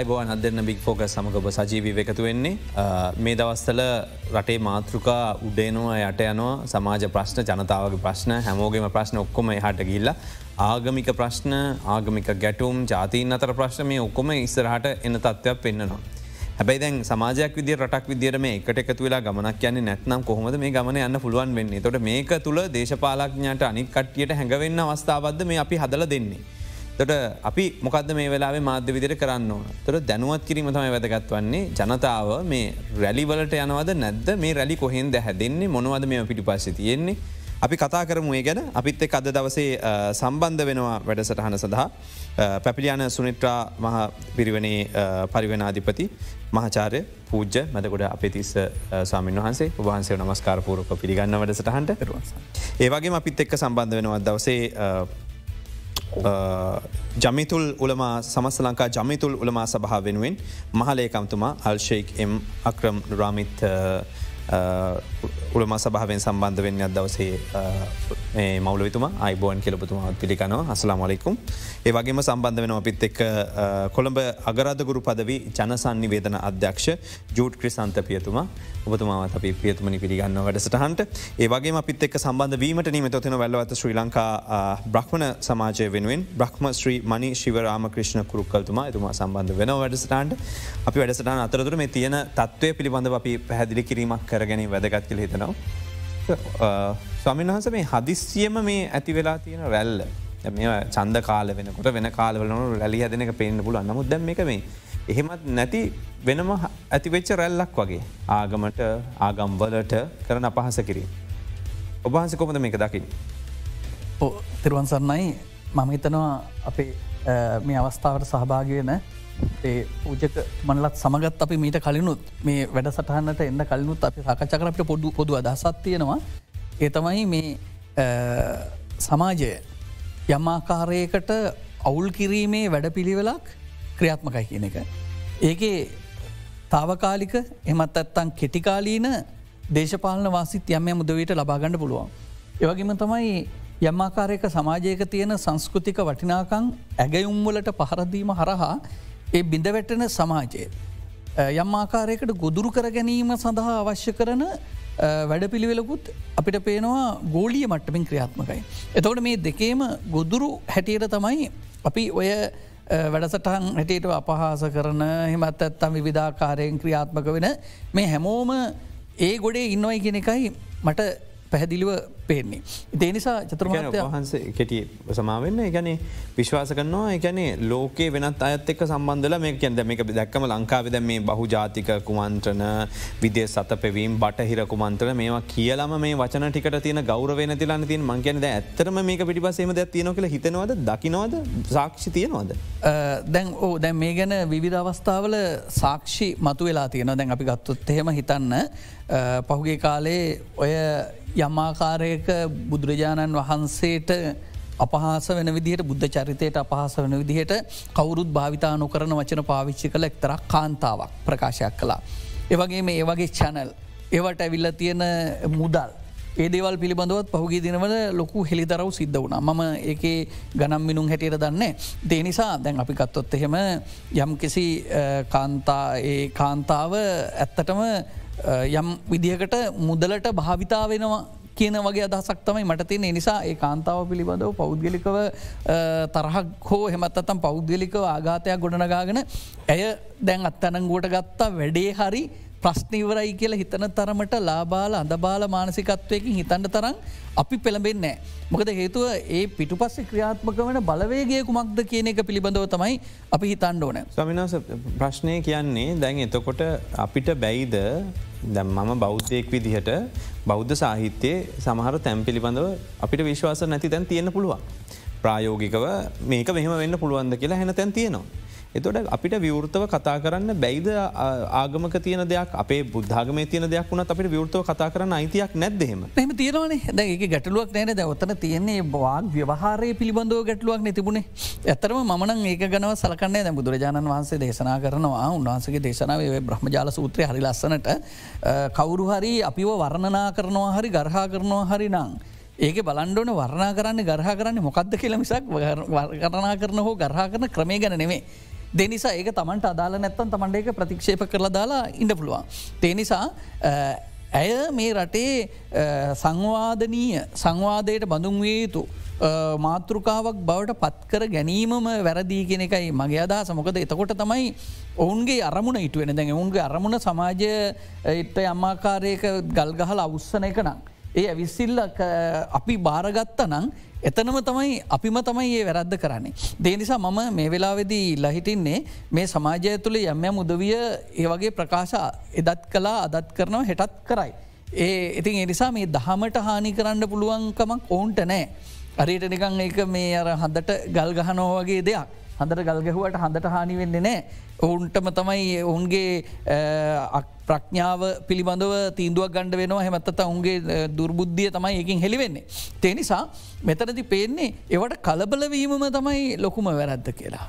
අයිබෝන් අදන්න බික් ෆෝක සමඟ ඔබ සජීවී එකතු වෙන්නේ මේ දවස්තල රටේ මාතෘකා උඩේනවා යට යනවා සමාජ ප්‍රශ්න ජනතාවගේ ප්‍රශ්න හැමෝගේම ප්‍රශ්න ඔක්කොම හට ගිල්ල ආගමික ප්‍රශ්න ආගමික ගැටුම් ජාතිීන් අතර ප්‍රශ්න මේ ඔක්කොම ඉස්සරහට එන්න තත්ත්වයක් පෙන්න්නනවා. හැබයි දැන් සමාජයක් විදි රටක් විදිර මේ එකට එකතු වෙලා ගමනක් යන්නේ නැත්නම් කොහොමද මේ ගමන යන්න පුළුවන් වෙන්නේ තොට මේක තුළ දේශපාලක්ඥට අනික් කට්ටියට හැඟවෙන්න අවස්ථාවද මේ අපි හදල දෙන්නේ. තොට අපි මොකද මේ වෙලාේ මාධ්‍ය විදිර කරන්න ඕන? තොට දැනුවත් කිරීම තමයි වැදගත් වන්නේ ජනතාව මේ රැලිවලට යනවද නැද්ද? මේ රැලි කොහෙන්ද හැදෙන්නේ? මොනවද මේ පිටි පස්සි තියෙන්නේ? අපි කතා කරමු ගැන. අපිත් එක් අද දවසේ සම්බන්ධ වෙනවා වැඩසටහන සඳහා. පැපිලියන සුනිට්‍රා මහ පිරිවනේ පරිවෙනාධිපති මහචාරය පූජ්‍ය මැදකොට අපේ තිස්ස සාමන් වහන්සේ. වහන්සේ නමස්කාරපූරක පිළිගන්න වැඩසටහන්ට. ඒවගේ අපිත් එක්ක සම්බන්ධ වෙනවත් දවසේ ජමිතුල් උළමා සමස්ස ලංකා ජමිතුල් උළමා සභහ වෙනුවෙන් මහලේකම්තුමා අල්ශෙක් එම් අක්‍රම් නුරාමිත් උළම සභාවෙන් සම්බන්ධ වෙන්න දවසේ මවලතුම අයිබෝන් කෙලපතුමාත් පිළිකනවා අසලාමලෙකුම් ඒ වගේම සම්බන්ධ වෙන අපිත් එක් කොළඹ අගරාධගුරු පදවි ජනසන්නි වේදන අධ්‍යක්ෂ ජූට් ක්‍රිසන්ත පියතුමා. ඔබතුමාත් අපි පියතුමනි පිළිගන්න වැඩසටහන්ට. ඒවගේ අපිත් එක් සම්බන්ධ වීමට නීම තොතන වැල්ලවත ශ්‍රී ලංකා බ්‍රහ්මණ සමාජය වෙනුවෙන් බ්‍රහ්ම ශ්‍රී මනි ශිවරාම ක්‍රෂ්ණ කුරුක්කල්තුමා එතුමා සම්බන්ධ වෙන වැඩසටන්ට අපි වැඩසටන අතරතුර මේ තියෙන තත්වය පිළිබඳ අපි පැහැදිලි කිරීමක් කරගැනීම වැදගත් කළ හිතනවා. ස්වමින්වහස මේ හදිස්සියම මේ ඇති වෙලා තියෙන රැල්ල මේ චන්ද කාල වෙනකොට වෙන කාලවලන රැලි හදනක පේන්න පුල නමුත් දැම් එක මේ එහෙමත් නැති වෙනම ඇතිවෙච්ච රැල්ලක් වගේ ආගමට ආගම්වලට කරන අපහස කිරීම. ඔබහන්ස කොමද මේක දකිින්. තිරුවන් සරන්නයි මම හිතනවා අපේ මේ අවස්ථාවට සහභාග වෙන ඒ පූජක මනලත් සමගත් අපි මීට කලිනුත් මේ වැඩ සටහන්නට එන්න කලිනුත් අපි සකචකර අපට පොඩු පොදු අදසත් තියෙනවා ඒ තමයි මේ සමාජය යම්මාකාරයකට අවුල් කිරීමේ වැඩ පිළිවෙලක් ක්‍රියාත්මකයි කියන එක. ඒකේ තාවකාලික එමත් ඇත්තන් කෙටිකාලීන දේශපාලන වාසිත් යම්ය මුදවීට ලබාගණඩ පුළුවන්. ඒවගේම තමයි යම්මාකාරයක සමාජයක තියෙන සංස්කෘතික වටිනාකං ඇගයුම්වලට පහරදීම හරහා ඒ බිඳවැටෙන සමාජය. යම් ආකාරයකට ගොදුරු කර ගැනීම සඳහා අවශ්‍ය කරන වැඩපිළිවෙලකුත් අපිට පේනවා ගෝලිය මට්ටමින් ක්‍රියාත්මකයි. එතවට මේ දෙකේම ගොදුරු හැටියට තමයි අපි ඔය වැඩසටහන් හැටියට අපහාස කරන හෙමත් ඇත්තම් විධාකාරයෙන් ක්‍රියාත්මක වෙන මේ හැමෝම ඒ ගොඩේ ඉන්නවයි කෙන එකයි මට පැහැදිලිව පේන්නේ. ඒ නිසා චතුරමත වහන්සේ කෙටිය සමාවෙන්න ගැන විශ්වාස කරනවා එකැනේ ලෝකේ වෙනත් අයත් එක් සම්බන්ධල මේ කියැද මේක දැක්කම ලංකාවෙද මේ බහු ජාතික කුමන්ත්‍රණ විදේ සත පෙවීම් බටහිර කුමන්ත්‍රන මේවා කියලම මේ වචන ටිකට තියන ගෞරවෙන තිලන්න තින් මංකැනද ඇත්තරම මේක පිටිපසේම දැ තියන කළ හිතනවද දකිනවද සාක්ෂි තියෙනවද. දැන් ඕ දැන් මේ ගැන විවිධ අවස්ථාවල සාක්ෂි මතු වෙලා තියෙන දැන් අපි ගත්තුත් එහෙම හිතන්න පහුගේ කාලේ ඔය යම්මාකාරයක බුදුරජාණන් වහන්සේට අපහස වන විදිහට බුද්ධ චරිතයට අපහස වන විදිහට කවුරුත් භාවිතා නොකරන වචන පාවිච්චි කළ එක්තරක් කාන්තාවක් ප්‍රකාශයක් කලා. ඒවගේ මේ ඒවගේ චැනල් ඒවට ඇවිල්ල තියෙන මුදල්. ඒදේවල් පිළිබඳවත් පහුගේ දිනවල ලොකු හෙළිදරව් සිද්ධ වුණ මම ඒක ගනම් මිනුම් හැටියට දන්න. දේ නිසා දැන් අපි කත්තොත් එහෙම යම් කිසි කාන්තා ඒ කාන්තාව ඇත්තටම යම් විදිහකට මුදලට භාවිතා වෙනවා කියන වගේ අදහසක් තමයි මට තියෙන නිසා ඒ කාන්තාව පිළිබඳව පෞද්ගලිකව තරහක් හෝ හෙමත්තත්තම් පෞද්ගලිකව ආඝාතයක් ගොඩනගාගෙන ඇය දැන් අත්තනංගුවට ගත්තා වැඩේ හරි ප්‍රශ්නීවරයි කියලා හිතන තරමට ලාබාල අඳබාල මානසිකත්වයකින් හිතන්න තරම් අපි පෙළඹෙන්නේ. මොකද හේතුව ඒ පිටු පස්සේ ක්‍රියාත්මක වන බලවේගේ කුමක්ද කියන එක පිළිබඳව තමයි අපි හිතන්න ඕන. ස්වමිනාස ප්‍රශ්නය කියන්නේ දැන් එතකොට අපිට බැයිද දැම් මම බෞද්ධයෙක් විදිහට බෞද්ධ සාහිත්‍යයේ සමහර තැම් පිළිබඳව අපිට විශ්වාස නැති තැන් තියෙන පුළුවන්. ප්‍රායෝගිකව මේක මෙහම වෙන්න පුළුවන්ද කියලා හැන තැන් තියෙනවා. එතොට අපිට විවෘතව කතා කරන්න බැයිද? ආගමක තියන දෙයක් අපේ බුද්ධාගම තියන දෙයක් වුණත් අපිට විවෘතව කතා කරන්න අයිතියක් නැද්දෙම එම තියෙනවන. දැක ගැටලුවක් නෑන. දැවත්තන තියන්නේ බවාක් ව්‍යවහාරය පිළිබඳව ගැටලුවක් නැතිබුණේ ඇතරම මන ඒක ගනව සලකන්නේ දැ බුදුරජාණන් වහන්සේ දේශනා කරනවා උන්වහන්සගේ දේශනාව බ්‍රහ්මජාල සූත්‍රය හරි ලස්සනට කවුරු හරි අපිව වර්ණනා කරනවා හරි ගර්හා කරනවා හරි නං. ඒක බලන්ඩෝන වර්ණා කරන්න ගරහ කරන්න මොකක්ද කියල මිසක් කරනා කරන හෝ ගරහා කරන ක්‍රමේ ගැන නෙමේ. දෙනිසා ඒක තමන්ට අදාල නැත්තන් තමන්ට එක ප්‍රතික්ෂේප කරලා දාලා ඉඩ පුළුවන්. තේනිසා ඇය මේ රටේ සංවාධනීය සංවාදයට බඳුන් විය යුතු මාතෘකාවක් බවට පත්කර ගැනීමම වැරදිී කෙන එකයි මගේ අදහස මොකද එතකොට තමයි ඔවුන්ගේ අරමුණ ඉටුවෙන දැන් ඔවුන්ගේ අරමුණ සමාජය එට අම්මාකාරයක ගල්ගහල අවුස්සන එක නම්. ඒ ඇවිස්සිල්ල අපි භාරගත්ත නං එතනම තමයි අපිම තමයි ඒ වැරද්ද කරන්නේ. දේනිසා මම මේ වෙලාවෙදී ලහිටින්නේ මේ සමාජය තුළ යම්ය මුදවිය ඒ වගේ ප්‍රකාශ එදත් කලා අදත් කරනව හෙටත් කරයි. ඒ ඉතින් එනිසා මේ දහමට හානි කරන්න පුළුවන්කමක් ඔවුන්ට නෑ. අරයට නිකං ඒක මේ අර හඳට ගල් ගහනෝ වගේ දෙයක්. හඳට ගල්ගහුවට හඳට හානි වෙන්නේ නෑ. ඔවුන්ටම තමයි ඔවුන්ගේ ප්‍රඥාව පිළිබඳව තීන්දුවක් ගණඩ වෙනවා හෙමත්තත උන්ගේ දුර්බුද්ධිය තමයි එකින් හෙළිවෙන්නේ. තේනිසා මෙතනති පේන්නේ ඒවට කලබලවීමම තමයි ලොකුම වැරද්ද කියලා.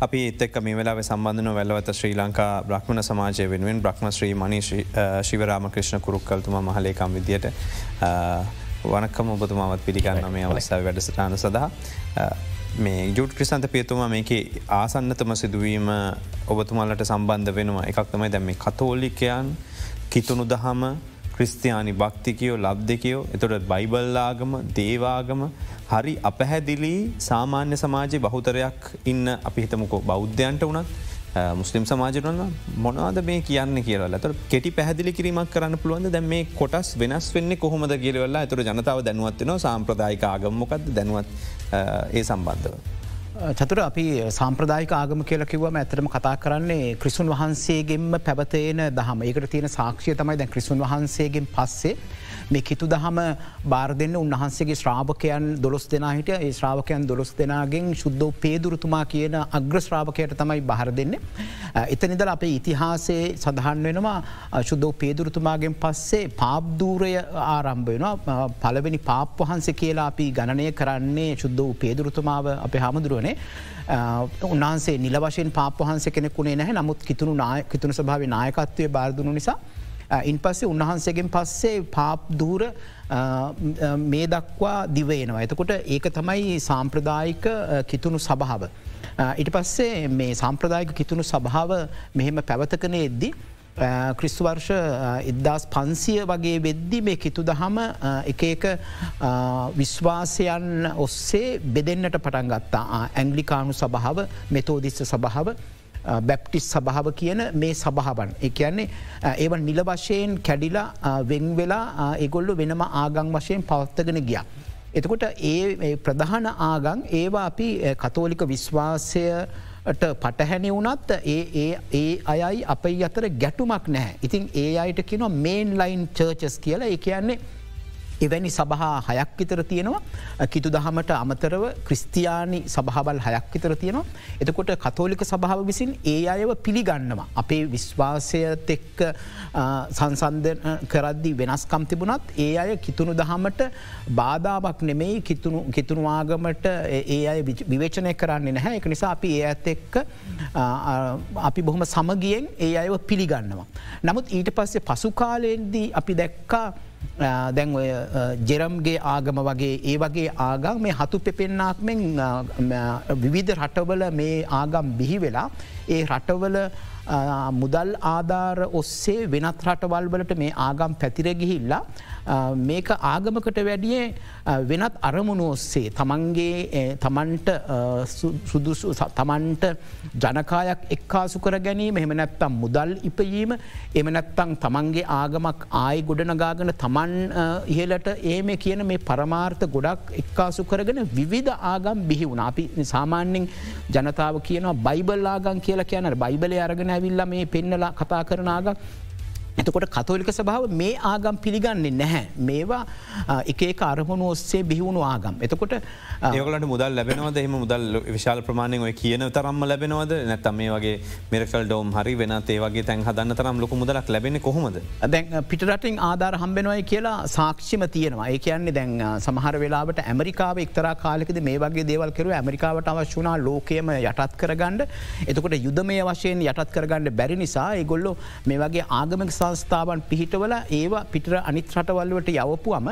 අපි එත්තක් මේ වෙලා සම්බන්ධන වැලවත ශ්‍රී ලංකා බ්‍රහ්මණ සමාජය වෙනුවෙන් බ්‍රහ්ම ශ්‍රී මනි ශිවරාම කෘෂ්ණ කුරුක්කල්තුම මහලේකම් විදියට වනකම ඔබතුමාවත් පිළිගන්න මේ අවස්ථාව වැඩසටාන සඳහා. මේ ජුට් ක්‍රිසන්ත පියතුමා මේක ආසන්නතම සිදුවීම ඔබතුමල්ලට සම්බන්ධ වෙනවා. එකක් තමයි දැම කතෝලිකයන් කිතුුණු දහම ක්‍රස්තියානි භක්තිකයෝ ලබ්දකයෝ එතොට බයිබල්ලාගම දේවාගම හරි අපහැදිලි සාමාන්‍ය සමාජය බහුතරයක් ඉන්න අපි හිතමකෝ. බෞද්ධයන්ට වනත් මුස්ලිම් සමාජරන මොනවාද මේ කියන්න කියරල තර කෙටි පැහදිලි කිරීමක් කරන්න පුළුවන්ද? දැ මේ කොටස් වෙනස් වෙන්න කොහොමද කියරවෙල්ලා ඇතුර ජනතාව දැනුවත්වන සාම්ප්‍රදායික ආගම්මොකක්ද දැනුවත් ඒ සම්බන්ධව. චතුර අපි සාම්ප්‍රදායික ආගම කියල කිවම ඇතරම කතා කරන්නේ ක්‍රිසුන් වහන්සේගෙන්ම පැවතේන දහම ඒකට තියෙන සාක්ෂය තමයි දැන් ක්‍රිසුන් වහන්සේගෙන් පස්සේ මේ කිතු දහම බාර දෙන්න උන්වහන්සේගේ ශ්‍රාවකයන් දොස් දෙනාහිට ඒ ශ්‍රාවකයන් දොස් දෙනාගෙන් ශුද්ධ පේදුරතුමා කියන අග්‍ර ශ්‍රාවකයට තමයි බහර දෙන්න. එතනිදල අපේ ඉතිහාසේ සඳහන් වෙනවා ශුද්ධ පේදුරතුමාගෙන් පස්සේ පාබ්දූරය ආරම්භ වෙනවා පලවෙනි පාප් වහන්සේ කියලා අපි ගණනය කරන්නේ ශුද්ධ පේදුරතුමාව අප හාමුදුරුවනේ. උන්හන්සේ නිල වශයෙන් පාප වහන්ස කෙනෙකුණේ නැහැ නමුත් කිතුුණු නාය කිතුුණු සභාව නායකත්වය බාරදුණු නිසා ඉන් පස්සේ උන්වහන්සේගෙන් පස්සේ පාප් දූර මේ දක්වා දිවයනවා. එතකොට ඒක තමයි සාම්ප්‍රදායික කිතුුණු සභාව. ඉට පස්සේ මේ සාම්ප්‍රදායික කිතුුණු සභාව මෙහෙම පැවතකන එද්දි. ක්‍රිස්තුවර්ෂ ඉදදාස් පන්සිය වගේ වෙද්දි මේ කිතු දහම එක එක විශ්වාසයන් ඔස්සේ බෙදෙන්න්නට පටන් ගත්තා ඇංගලිකානු සභාව මෙතෝදිස්ස සභාව බැප්ටිස් සභාව කියන මේ සභාවන්. එකන්නේ ඒව නිල වශයෙන් කැඩිලා වෙංවෙලා ඒගොල්ලු වෙනම ආගං වශයෙන් පවත්තගෙන ගිය. එතකොට ඒ ප්‍රධාන ආගං ඒවා අපි කතෝලික විශ්වාසයට පටහැනි වනත් ඒ අයයි අපයි අතර ගැටුමක් නැහැ. ඉතින් ඒ අයට කියන මේන් ලයින් චර්චස් කියලා ඒ කියන්නේ එවැනි සබහා හයක් විතර තියෙනවා කිතු දහමට අමතරව ක්‍රස්තියානි සභාවල් හයක් විතර තියෙනවා. එතකොට කතෝලික සභාව විසින් ඒ අයව පිළිගන්නවා. අපේ විශ්වාසයත් එක්ක සංසන්ධ කරද්දි වෙනස්කම් තිබුණත් ඒ අය කිතුුණු දහමට බාධාවක් නෙමෙයි කිතුුණු ආගමට ඒ අය විවේචනය කරන්නේ නැහැ එක නිසා අපි ඒ ඇත් එක්ක අපි බොහොම සමගියෙන් ඒ අයව පිළිගන්නවා. නමුත් ඊට පස්සේ පසුකාලයෙන්දී අපි දැක්කා දැන් ඔය ජෙරම්ගේ ආගම වගේ ඒ වගේ ආගම් මේ හතු පෙපෙන්නාක්මෙන් විවිධ රටවල මේ ආගම් බිහි වෙලා ඒ රටවල මුදල් ආධාර ඔස්සේ වෙනත් රටවල්වලට මේ ආගම් පැතිර ගිහිල්ලා මේක ආගමකට වැඩිය වෙනත් අරමුණු ඔස්සේ තමන්ගේ තමන්ට සුදුසු තමන්ට ජනකායක් එක්කාසු කර ගැනීම එමනැත්තම් මුදල් ඉපයීම එමනැත්තං තමන්ගේ ආගමක් ආය ගොඩනගාගන තමන් ඉහලට ඒම කියන මේ පරමාර්ථ ගොඩක් එක්කාසු කරගෙන විවිධ ආගම් බිහි වුණ. අපි සාමාන්‍යෙන් ජනතාව කියනවා බයිබල් ආගන් කියලා කියන බයිබලය අරගෙන ඇවිල්ල මේ පෙන්නලා කතා කරන ආගක් එතකොට කතෝලික සභාව මේ ආගම් පිළිගන්නේ නැහැ. මේවා එකේ අරහුණු ඔස්සේ බිහිවුණු ආගම්. එතකොට ඒකලට මුදල් ලැබෙනවද? එම මුදල් විශාල ප්‍රමාණය ඔය කියන තරම්ම ලැබෙනවද? නැත්තම් මේ වගේ මෙරකල් ඩෝම් හරි වෙන ඒවගේ තැන් හදන්න තරම් ලොක මුදලක් ලැබෙන කොහොමද? දැන් පිටරටින් ආධාර හම්බෙනවයි කියලා සාක්ෂිම තියෙනවා. ඒ කියන්නේ දැන් සමහර වෙලාට ඇමරිකාව එක්තර කාලෙකද මේ වගේ දේවල් කරු ඇමරිකාවට අවශ්‍යනා ලෝකයම යටත් කරගන්න. එතකොට යුද මේ වශයෙන් යටත් කරගන්න බැරි නිසා ඒගොල්ලො මේ වගේ ආගමක සංස්ථාවන් පිහිටවල ඒවා පිටර අනිත් රටවල්වට යවපුුවම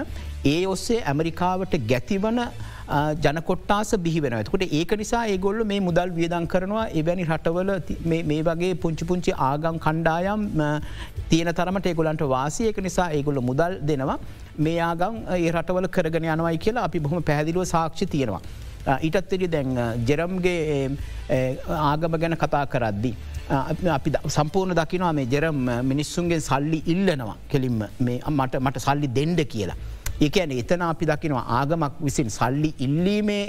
ඒ ඔස්සේ ඇමරිකාවට ගැතිවන ජනකොට්ටාස බිහිවෙන කොට ඒක නිසා ඒගොල්ල මේ මුදල් වියදන් කරනවා. එවැනි රටවල මේ වගේ පුංචි පුංචි ආගම් කණ්ඩායම් තියෙන තරමට ඒගොලන්ට වාසියක නිසා ඒගොල්ල මුදල් දෙනවා. මේ ආගම් ඒ රටවල කරගෙන යනවයි කියලා අපි බොහොම පැදිලුව සාක්ෂි තියෙනවා. ඊටත්තරි දැන් ජෙරම්ගේ ආගම ගැන කතා කරද්දී. අපි සම්පූර්ණ දකිනවා මේ ජෙරම් මිනිස්සුන්ගේ සල්ලි ඉල්ලනවා කෙලින්ම මට මට සල්ලි දෙන්ඩ කියලා. ඒකන එතන අපි දකිනවා ආගමක් විසින් සල්ලි ඉල්ලීමේ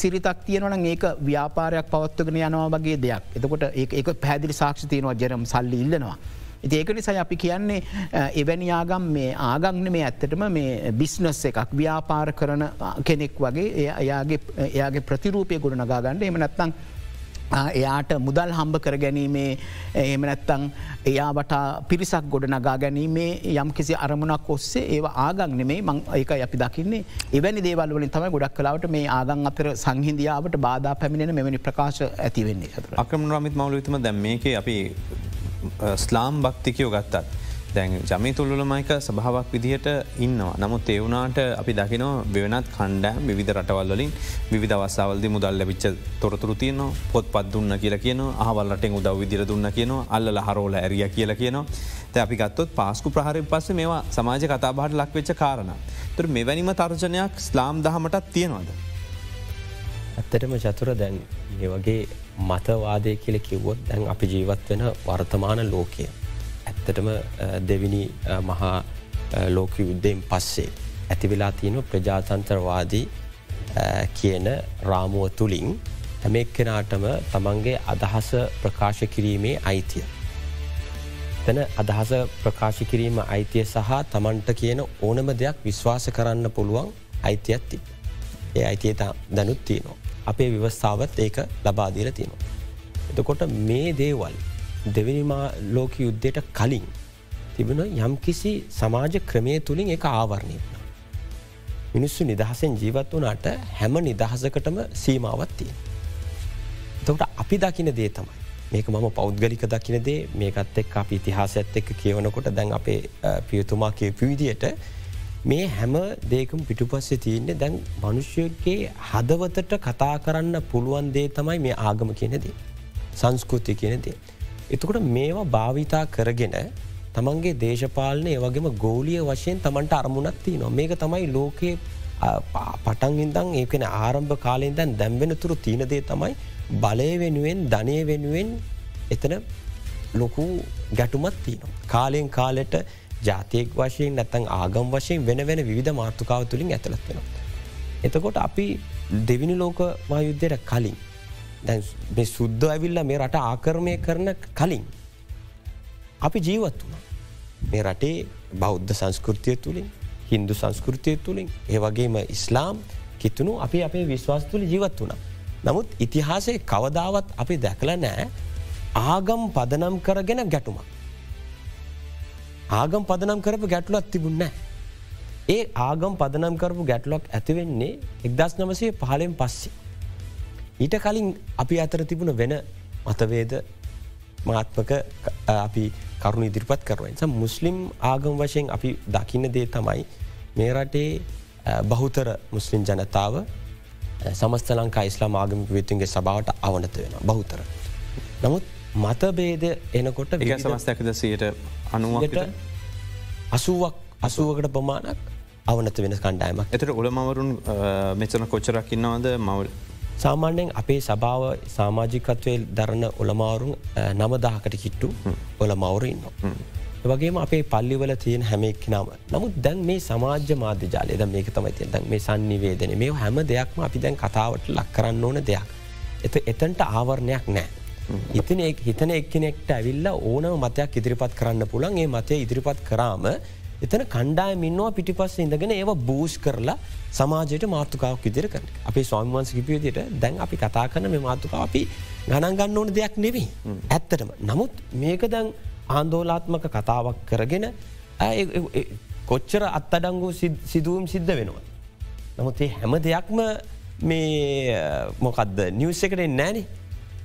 සිරිතක් තියනවන ඒක ව්‍යාපාරයක් පවත්වගෙන යනවා වගේ දෙයක් එතකොට ඒ පැදිලි සාක්ෂ තියනවා ජරම් සල්ලි ඉල්ලනවා. ඒක නිසා අපි කියන්නේ එවැනි ආගම් මේ ආගංන මේ ඇත්තටම මේ බිස්නස් එකක් ව්‍යාපාර කරන කෙනෙක් වගේ එයාගේ ප්‍රතිරූපය ගොඩ නගාගන්න එම නැත්තං එයාට මුදල් හම්බ කර ගැනීමේ එහෙම නැත්තං එයාට පිරිසක් ගොඩ නගා ගැනීමේ යම් කිසි අරමුණක් ඔස්සේ ඒ ආගං නෙමේ. මං ඒක අපි දකින්නේ. එවැනි දේවල්වලින් තම ගොඩක් කලාවට මේ ආගං අතර සංහිදියාවට බාධ පැමිණෙන මෙවැනි ප්‍රකාශ ඇතිවෙන්නේ අක්‍රම රමිත් මවලවිතම දැම් මේක අපි ස්ලාම් භක්තිකයෝ ගත්තත්. දැන් ජමි තුල්ලමයික සභාවක් විදිහට ඉන්නවා. නමුත් ඒවුනාට අපි දකිනෝ වෙනත් කණ්ඩෑම් විධ රටවල්ලින් විධ අවස්සාවල්ද මුදල් ලැබිච්ච තොරතුරු තියන පොත් පත් දුන්න කියල කියන අහවල්ලටෙන් උදව් විදිර දුන්න කියන අල්ල හරෝල ඇරිය කියල කියනවා. ත අපි ගත්තොත් පාස්කු ප්‍රහරි පස්ස මේවා සමාජ කතාබහට ලක්වෙච්ච කාරණ. තුර මෙවැනිම තර්ජනයක් ස්ලාම් දහමටත් තියෙනවාද. ඇත්තටම චතුර දැන් ඒ වගේ මතවාදය කියල කිව්වොත් දැන් අපි ජීවත් වෙන වර්තමාන ලෝකය. ඇත්තටම දෙවිනි මහා ලෝක යුද්ධයෙන් පස්සේ. ඇතිවෙලා තියෙන ප්‍රජාතන්ත්‍රවාදී කියන රාමුව තුළින් හැමෙක් කෙනාටම තමන්ගේ අදහස ප්‍රකාශ කිරීමේ අයිතිය. තැන අදහස ප්‍රකාශ කිරීම අයිතිය සහ තමන්ට කියන ඕනම දෙයක් විශ්වාස කරන්න පුළුවන් අයිතියත් තිබ. ඒ අයිතිය දැනුත් තියනවා. අපේ විවස්ථාවත් ඒක ලබාදීල තියෙනවා. එතකොට මේ දේවල් දෙවනිමා ලෝක යුද්ධයට කලින් තිබෙන යම් කිසි සමාජ ක්‍රමය තුළින් එක ආවරණය වන. මිනිස්සු නිදහසෙන් ජීවත් වනාට හැම නිදහසකටම සීමාවත්තිය. තකට අපි දකින දේ තමයි. මේක මම පෞද්ගලික දකිනදේ මේකත් එක් අපි ඉතිහාස ඇත් එක්ක කියවනකොට දැන් අපේ පියතුමා කියපු විදියට මේ හැම දේකම පිටුපස්සේ තියන්නේ දැන් මනුෂ්‍යගේ හදවතට කතා කරන්න පුළුවන් දේ තමයි මේ ආගම කියනෙදේ. සංස්කෘතිය කියනෙදේ. එතකොට මේවා භාවිතා කරගෙන තමන්ගේ දේශපාලනය වගේම ගෝලිය වශයෙන් තමන්ට අරමුණත්ති නො මේක තමයි ලෝකයේ පටන් ඉදං ඒකන ආරම්භ කාලයෙන් දැන් දැම්වෙන තුරු තියනදේ තමයි බලය වෙනුවෙන් ධනය වෙනුවෙන් එතන ලොකු ගැටුමත් තියනවා. කාලයෙන් කාලෙට ජාතියෙක් වශයෙන් නැත්තං ආගම් වශයෙන් වෙන වෙන විධ මාර්ථකාව තුළින් ඇතලත් වෙන. එතකොට අපි දෙවිනි ලෝක මයුද්ධයට කලින් දැ මේ සුද්ද ඇවිල්ල මේ රට ආකරමය කරන කලින්. අපි ජීවත් වුණ. මේ රටේ බෞද්ධ සංස්කෘතිය තුළින් හින්දු සංස්කෘතිය තුළින් ඒවගේම ඉස්ලාම් කිතුුණු අපි අපේ විශ්වාස තුළ ජීවත් වුණ. නමුත් ඉතිහාසය කවදාවත් අපි දැකල නෑ ආගම් පදනම් කරගෙන ගැටුමක්. ආගම් පදනම් කරපු ගැටලුවත් තිබුන්න. ඒ ආගම් පදනම් කරපු ගැටලොක් ඇතිවෙන්නේ එක්දස් නමසේ පහලෙන් පස්සේ. ඊට කලින් අපි අතර තිබුණ වෙන මතවේද මාත්මක අපි කරුණු ඉදිරිපත් කරුවෙන් මුස්ලිම් ආගම් වශයෙන් අපි දකින්න දේ තමයි මේ රටේ බහුතර මුස්ලිම් ජනතාව සමස්ත ලංකා ඉස්ලා ආගමික විතුන්ගේ සභාවට අවනත වෙන බහුතර. නමුත් මතබේද එනකොට විග සමස්තැකද සයට අනුවට අසුවක් අසුවකට ප්‍රමාණක් අවනත වෙන කණ්ඩායම එතට ඔළමවරුන් මෙචන කොච්චරක්කින්නවද මවල් සාමාන්‍යයෙන් අපේ සභාව සාමාජිකත්වය දරන්න ඔළමාවරුන් නමදාහකට කිට්ටු ඔල මවරඉන්න. වගේම අපේ පල්ලිවල තියෙන හැමෙක් නම නමුත් දැන් මේ සමාජ මාධ්‍ය ජාලය ද මේක තමයි තිය දැන් මේ සන්නිවේදන මේ හැම දෙයක්ම අපි දැන් කතාවට ලක් කරන්න ඕන දෙයක්. එත එතන්ට ආවරණයක් නෑ. ඉතින හිතන එක්කනෙක්ට ඇවිල්ල ඕනම මතයක් ඉදිරිපත් කරන්න පුළන් ඒ මතය ඉදිරිපත් කරාම එතන කණ්ඩාය මින්නවා පිටිපස්ස ඉඳගෙන ඒව බූෂ් කරලා සමාජයට මාර්ථකාවක් ඉදිර කර අපේ ස්වාමිවන්ස කිපියතියට දැන් අපි කතා කරන මේ මාර්ථකා අපි ගණන් ගන්න ඕන දෙයක් නෙවෙයි. ඇත්තටම. නමුත් මේක දැන් ආන්දෝලාත්මක කතාවක් කරගෙන කොච්චර අත්තඩංගු සිදුවම් සිද්ධ වෙනවා. නමුත් ඒ හැම දෙයක්ම මේ මොකක්ද නිවස් එකට නෑනේ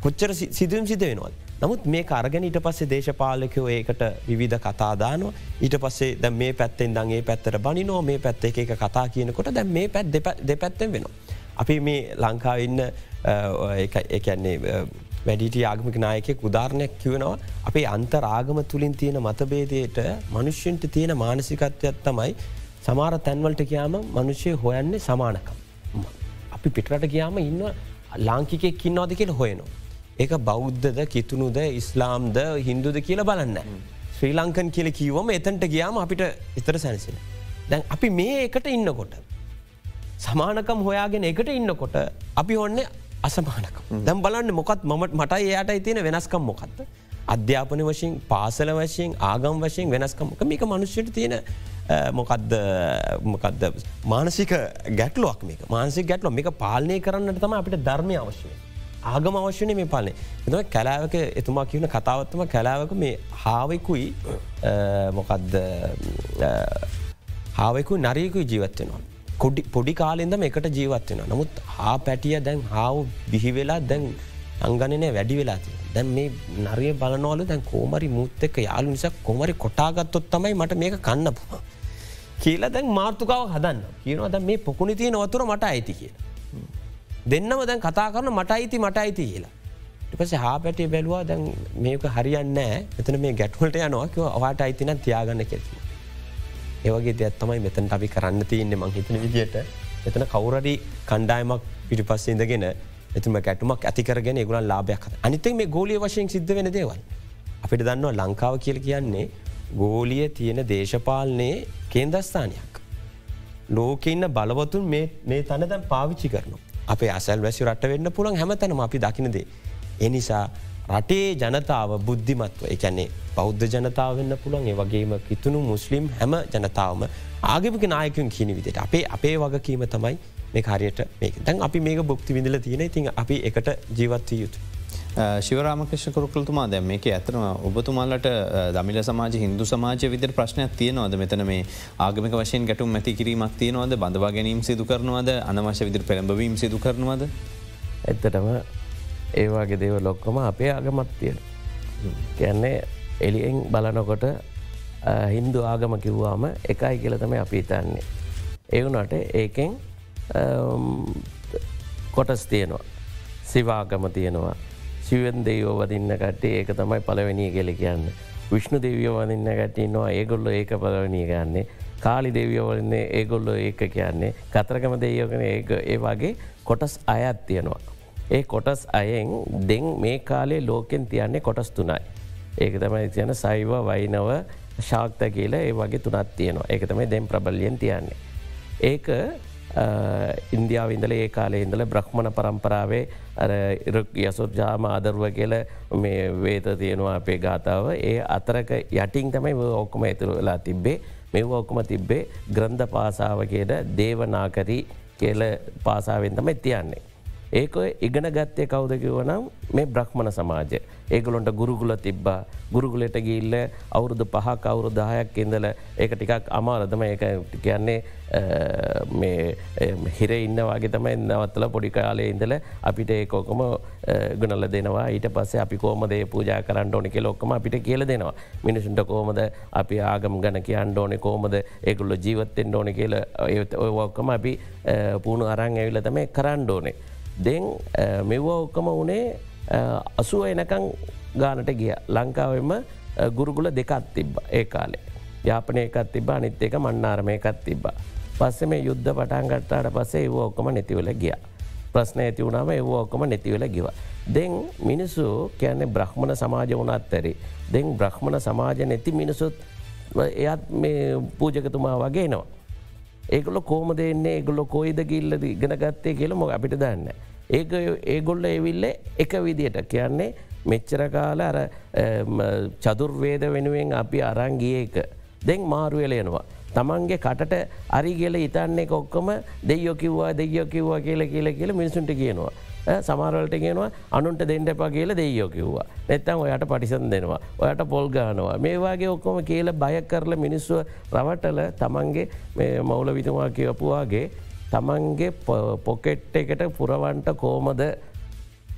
කොච්චර සිදුවම් සිද වෙනවද. නමුත් මේ අරගෙන ඊට පස්සේ දේශපාලකයෝ ඒකට විවිධ කතාදානවා ඊට පස්සේ දැ මේ පැත්තෙන් දගේ පැත්තර බනිනෝ මේ පැත්ත එක කතා කියනකොට දැ මේ පැත් දෙපැත්තෙන් වෙනවා. අපි මේ ලංකාවන්න එකන්නේ වැඩිට ආගමික නායකෙක් උදාරණයක් කිවනවා අපේ අන්තරාගම තුළින් තියෙන මතබේදයට මනුෂ්‍යන්ට තියෙන මානසිකත්වයක් තමයි සමාර තැන්වලට කියයාම මනුෂ්‍යය හොයන්නේ සමානකම්. අපි පිටරට කියයාම ඉන්න ලාංකිකෙක් කින්නවාද කියල හොයනවා. ඒක බෞද්ධද කිතුුණුද ඉස්ලාම්ද හින්දුද කියල බලන්න. ශ්‍රී ලංකන් කියල කිවම එතන්ට ගියාම අපිට ඉතර සැනසින. දැන් අපි මේ එකට ඉන්නකොට. සමානකම් හොයාගෙන එකට ඉන්නකොට අපි ඔන්න අසමානක දැම් බලන්න මොකත් මට මට එයට තියෙන වෙනස්කම් මොකක්ද. අධ්‍යාපන වශයෙන් පාසල වශයෙන් ආගම් වශයෙන් වෙනස්කමක මේක මනුෂ්‍යයට තියෙන මොකක්ද මොකක්ද මානසික ගැටලුවක් මේක මානසික ගැටලුව මේක පාලනය කරන්නට තම අපිට ධර්මය අවශ්‍යය. ආගම අවශ්‍යනය මේ පාලනය එතම කැලාවක එතුමා කියවන කතාවත්තම කැලාවක මේ හාවෙකුයි මොකක්ද හාවෙකු නරයකුයි ජීවත්වෙනවා. කොඩි පොඩි කාලෙන්දම එකට ජීවත්වෙන නමුත් හා පැටිය දැන් හාව බිහිවෙලා දැන් අංගනනය වැඩි වෙලාති දැන් මේ නරය බලනවල දැන් කෝමරි මුත් එක්ක යාලු නිසා කොමරි කොටාගත්තොත් තමයි මට මේක කන්න පුහ. කියලා දැන් මාර්තුකාව හදන්න කියනවා දැ මේ පොකුණි තිය නොවතුර මට අයිති කියලා. දෙන්නම දැන් කතා කරන මට අයිති මට අයිති කියලා. පස හා පැටේ බැලවා දැන් මේක හරියන්න එතන මේ ගැටවලට යනවාක අවාට අයිතින තියාගන්න කෙති. ඒවගේ දෙයක් තමයි මෙතන් අපි කරන්න තියන්නේ මං හිතන විදිට එතන කවුරඩි කණ්ඩායමක් පිටි පස්ස ඉඳගෙන එතුම ගැටුමක් ඇතිකරගෙන ගුලන් ලාභයක් අනිතේ මේ ගෝලිය වශයෙන් සිද්ධ වෙන දේවල්. අපිට දන්නවා ලංකාව කියල කියන්නේ ගෝලිය තියෙන දේශපාලනයේ කේන්දස්ථානයක්. ලෝකඉන්න බලවතුන් මේ තන දැන් පාවිච්චි කරනු. අපේ අසල් වැසි රට වෙන්න පුළන් හැමතැනම අපි දකිනදේ. එනිසා රටේ ජනතාව බුද්ධිමත්ව එකැන්නේ බෞද්ධ ජනතාව වෙන්න පුළන් ඒ වගේම කිතුුණු මුස්ලිම් හැම ජනතාවම ආගමික නායකුන් කියන විදිට අපේ අපේ වගකීම තමයි මේ කාරයට මේක දැන් අපි මේක බුක්ති විඳල තියෙන ඉතින් අපි එකට ජීවත්වය යුතු. ශිවරාමකෂ කරුකලතුමා දැම් මේක ඇතන ඔබතුමාලට දමිල සමාජ හිදු සමාජ විදර ප්‍රශ්නයක් තියනවද මෙතන මේ ආගමික වශයෙන් ගැටුම් මැති කිරීමක් තියනවද බඳවා ගැනීම් සිදු කරනවද අනවශ්‍ය විදිර පෙළඹවීම සිදු කරනවද. ඇත්තටම ඒවාගේ දේව ලොක්කොම අපේ ආගමත් තියෙන. කැන්නේ එලියෙන් බලනකොට හින්දු ආගම කිව්වාම එකයි කියලතම අපි හිතන්නේ. එවුනට ඒකෙන් කොටස් තියෙනවා. සිවාගම තියෙනවා. සිවන් දෙයෝ වදින්න කට්ටේ ඒක තමයි පලවෙනී කෙලි කියන්න. විශ්ණු දෙවියෝ වදින්න කැටන්නවා ඒගොල්ල ඒක පලවනී ගන්නේ. කාලි දෙවියෝවලන්නේ ඒගොල්ලො ඒක කියන්නේ කතරකම දෙයෝගෙන ඒ ඒ වගේ කොටස් අයත් තියෙනවා. ඒ කොටස් අයෙන් දෙන් මේ කාලේ ලෝකෙන් තියන්නේ කොටස් තුනයි. ඒක තමයි තියන සයිව වයිනව ශාක්ත කියල ඒ වගේ තුනත් තියනවා ඒක තමයි දෙම් ප්‍රබල්ලියෙන් තියන්නේ. ඒක ඉන්දියාව ඉඳල ඒ කාලේ ඉඳල බ්‍රහ්මණ පරම්පරාවේ යසොත් ජාම අදරුව කියල මේ වේත තියෙනවා අපේ ගාතාව ඒ අතරක යටින් තමයි ඔක්කොම ඇතුරු වෙලා තිබ්බේ මෙව ඔක්කොම තිබ්බේ ග්‍රන්ධ පාසාාවගේද දේවනාකරී කියල පාසාාවෙන් තමයි තියන්නේ. ඒක ඉගෙන ගත්තය කවුදකිවනම් මේ බ්‍රහ්මණ සමාජය. ඒගලොන්ට ගුරුගුල තිබ්බා. ගුරුගුලට ගිල්ල අවුරුදු පහක් අවුරු දායක් ඉඳල ඒක ටිකක් අමාරදම ඒ කියන්නේ හිර ඉන්න වගේ තමයි නවත්තල පොඩි කාලය ඉඳල අපිට ඒකෝකොම ගුණල දෙනවා. ඊට පස්සේ අපි කෝමදේ පූජා කරන්න ඕනෙ ලොක්කම අපිට කියල දෙනවා. මිනිසුන්ට කෝමද අපි ආගම් ගන කියන්න ඕනෙ? කෝමද ඒකුල්ල ජීවත්තෙන් ඕනෙ කියල ඔයවක්කම අපි පුුණු අරං ඇවිල තමයි කරන්න ඕනේ. දෙන් මෙව ඔක්කම වනේ අසුව එනකං ගානට ගිය ලංකාවම ගුරුගුල දෙකත් තිබ්බ ඒ කාලේ. යාපනයකත් තිබ අනිත් එක මන්නාරමයකත් තිබ්බ. පස්සේ මේ යුද්ධ පටන් ගට්ටාට පසේ ඒව ඔක්කම නැතිවල ගිය. ප්‍රශ්න ඇති වුණාම ඒව ඔක්කම නැතිවල ගිව. දෙන් මිනිස්සු කියන්නේ බ්‍රහ්මණ සමාජ වනත් ඇරි. දෙන් බ්‍රහ්මණ සමාජ නැති මිනිසුත් එයත් මේ පූජකතුමා වගේ නවා. ඒගොල කෝම දෙන්නේ ගොල්ල කොයිද කිල්ලද ඉගෙන ගත්තේ කියල මො අපිට දන්න. ඒක ඒගොල්ල එවිල්ල එක විදියට කියන්නේ මෙච්චර කාල අර චදුර්වේද වෙනුවෙන් අපි අරංගිය එක දෙන් මාරුවලයනවා. තමන්ගේ කටට අරිගෙල ඉතන්නේ කොක්කොම දෙයෝ කිව්වා දෙයෝ කිව්වා කියල කියල කියල මිනිසුන්ට කියනවා. සමාරවලට ගෙනවා අනුන්ට දෙන්නට එපා කියල දෙයෝ කිව්වා. නැත්තම් ඔයට පටිසන් දෙනවා. ඔයට පොල්ගානවා. මේවාගේ ඔක්කොම කියල බය කරල මිනිස්සුව රවටල තමන්ගේ මෞල විතුමා කියවපුවාගේ තමන්ගේ පොකෙට් එකට පුරවන්ට කෝමද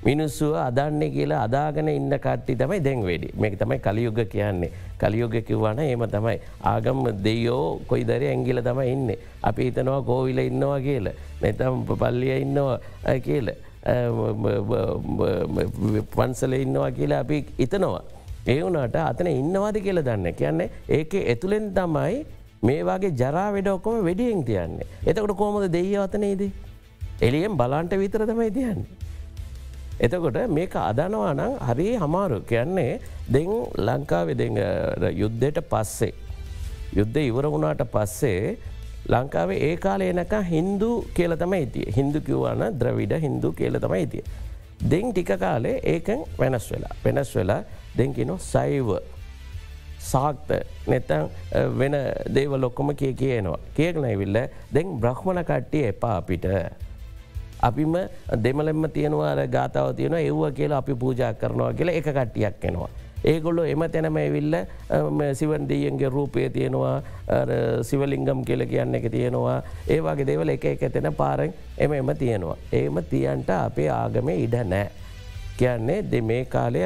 මිනිස්සුව අදන්නේ කියලා අදාගෙන ඉන්න කට්ටි තමයි දැන් වැඩි මේක තමයි කලියුග කියන්නේ කලියෝග කිව්වන ඒම තමයි ආගම් දෙයෝ කොයිදර ඇංගිල තම ඉන්න අපි හිතනවා කෝවිල ඉන්නවා කියල නැතම් පල්ලිය ඉන්නවා කියල පන්සල ඉන්නවා කියලා අපි ඉතනවා. ඒ වුනාට අතන ඉන්නවාද කියල දන්න කියන්නේ ඒක ඇතුළෙන් තමයි මේවාගේ ජරා වැඩ ඔක්කොම වැඩියෙන් තියන්නේ. එතකොට කෝමද දෙය අතනේදී. එලියෙන් බලන්ට විතර තමයි තියන්නේ. එතකොට මේක අදනවා නම් හරි හමාරු කියන්නේ දෙං ලංකාවෙ යුද්ධයට පස්සේ. යුද්ධ ඉවර වුණාට පස්සේ ලංකාවේ ඒ කාල එනක හින්දු කියල තම ඉතිය හින්දු කිව්වාන ද්‍රවිඩ හින්දු කියල තම ඉතිය. දෙං ටික කාලේ ඒකන් වෙනස් වෙලා වෙනස් වෙලා දෙංකිනො සයිව සාක්ත නැතන් වෙන දේව ලොක්කොම කිය කියනවා. කියකනැවිල්ල දෙං බ්‍රහ්මණ කට්ටිය එපා අපිට අපිම දෙමලෙම තියෙනවාර ගාතාව තියෙන එව්ව කියලා අපි පූජා කරනවා කියලා එක කට්ටියක් එනවා. ඒගොල්ලො එම තැනම ඇවිල්ල සිවන් දීයන්ගේ රූපය තියෙනවා සිවලිංගම් කියල කියන්න එක තියෙනවා ඒවාගේ දෙවල එක එක තැන පාරෙන් එම එම තියෙනවා. ඒම තියන්ට අපේ ආගම ඉඩ නෑ. කියන්නේ දෙ මේ කාලය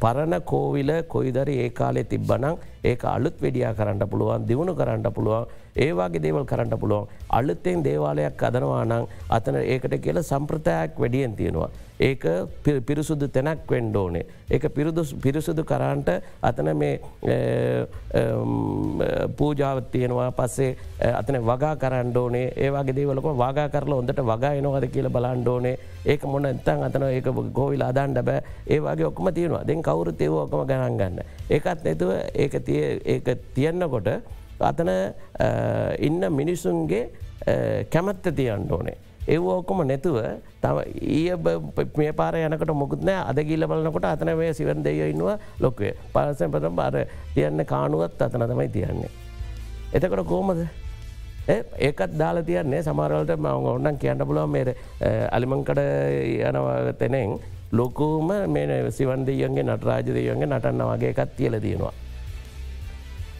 පරණ කෝවිල කොයිදර ඒ කාලෙ තිබ්බනං ඒක අලුත් වෙඩියා කරන්න පුළුවන් දියුණු කරන්න පුළුවන් ඒවාගේ දේවල් කරන්න පුළුවන් අලුත්තෙන් දේවාලයක් අදනවා නං අතන ඒකට කියල සම්ප්‍රතයක් වැඩියෙන් තියෙනවා. ඒක පිරිසුදු තැනක් වෙන්ඩෝනේ. ඒක පිරිසුදු කරන්ට අතන මේ පූජාවත් තියෙනවා පස්සේ අතන වගා කරන්ඩෝනේ ඒවාගේ දේවලක වගා කරල ඔොඳට වගා එනවාද කියල බලන්ඩෝනේ ඒක මොන එතන් අතන ඒක ගෝවිල් අදන්ඩ බෑ ඒවාගේ ඔක්කම තියෙනවා දෙන් කවුරු තේවෝකම ගණන් ගන්න. ඒකත් නැතුව ඒක තියන්නකොට අතන ඉන්න මිනිසුන්ගේ කැමත්ත තියන්න ඕනේ. ඒව ඕකොම නැතුව තම ඊය මේ පාර යනකට මුකුත්න අදගිල්ල බලනකොට අතන මේ සිවන් දෙය ඉන්නවා ලොක්වේ පලසන් පතම් බාර තියන්න කානුවත් අතන තමයි තියන්නේ. එතකොට කෝමද ඒකත් දාලා තියන්නේ සමරවලට ම ඔන්නන් කියන්න පුලුවන් මේ අලිමංකඩ යනව තැනෙන් ලොකූම මේ සිවන්දයන්ගේ නටරාජදයන්ගේ නටන්න වගේ එකත් තියල තියෙනවා.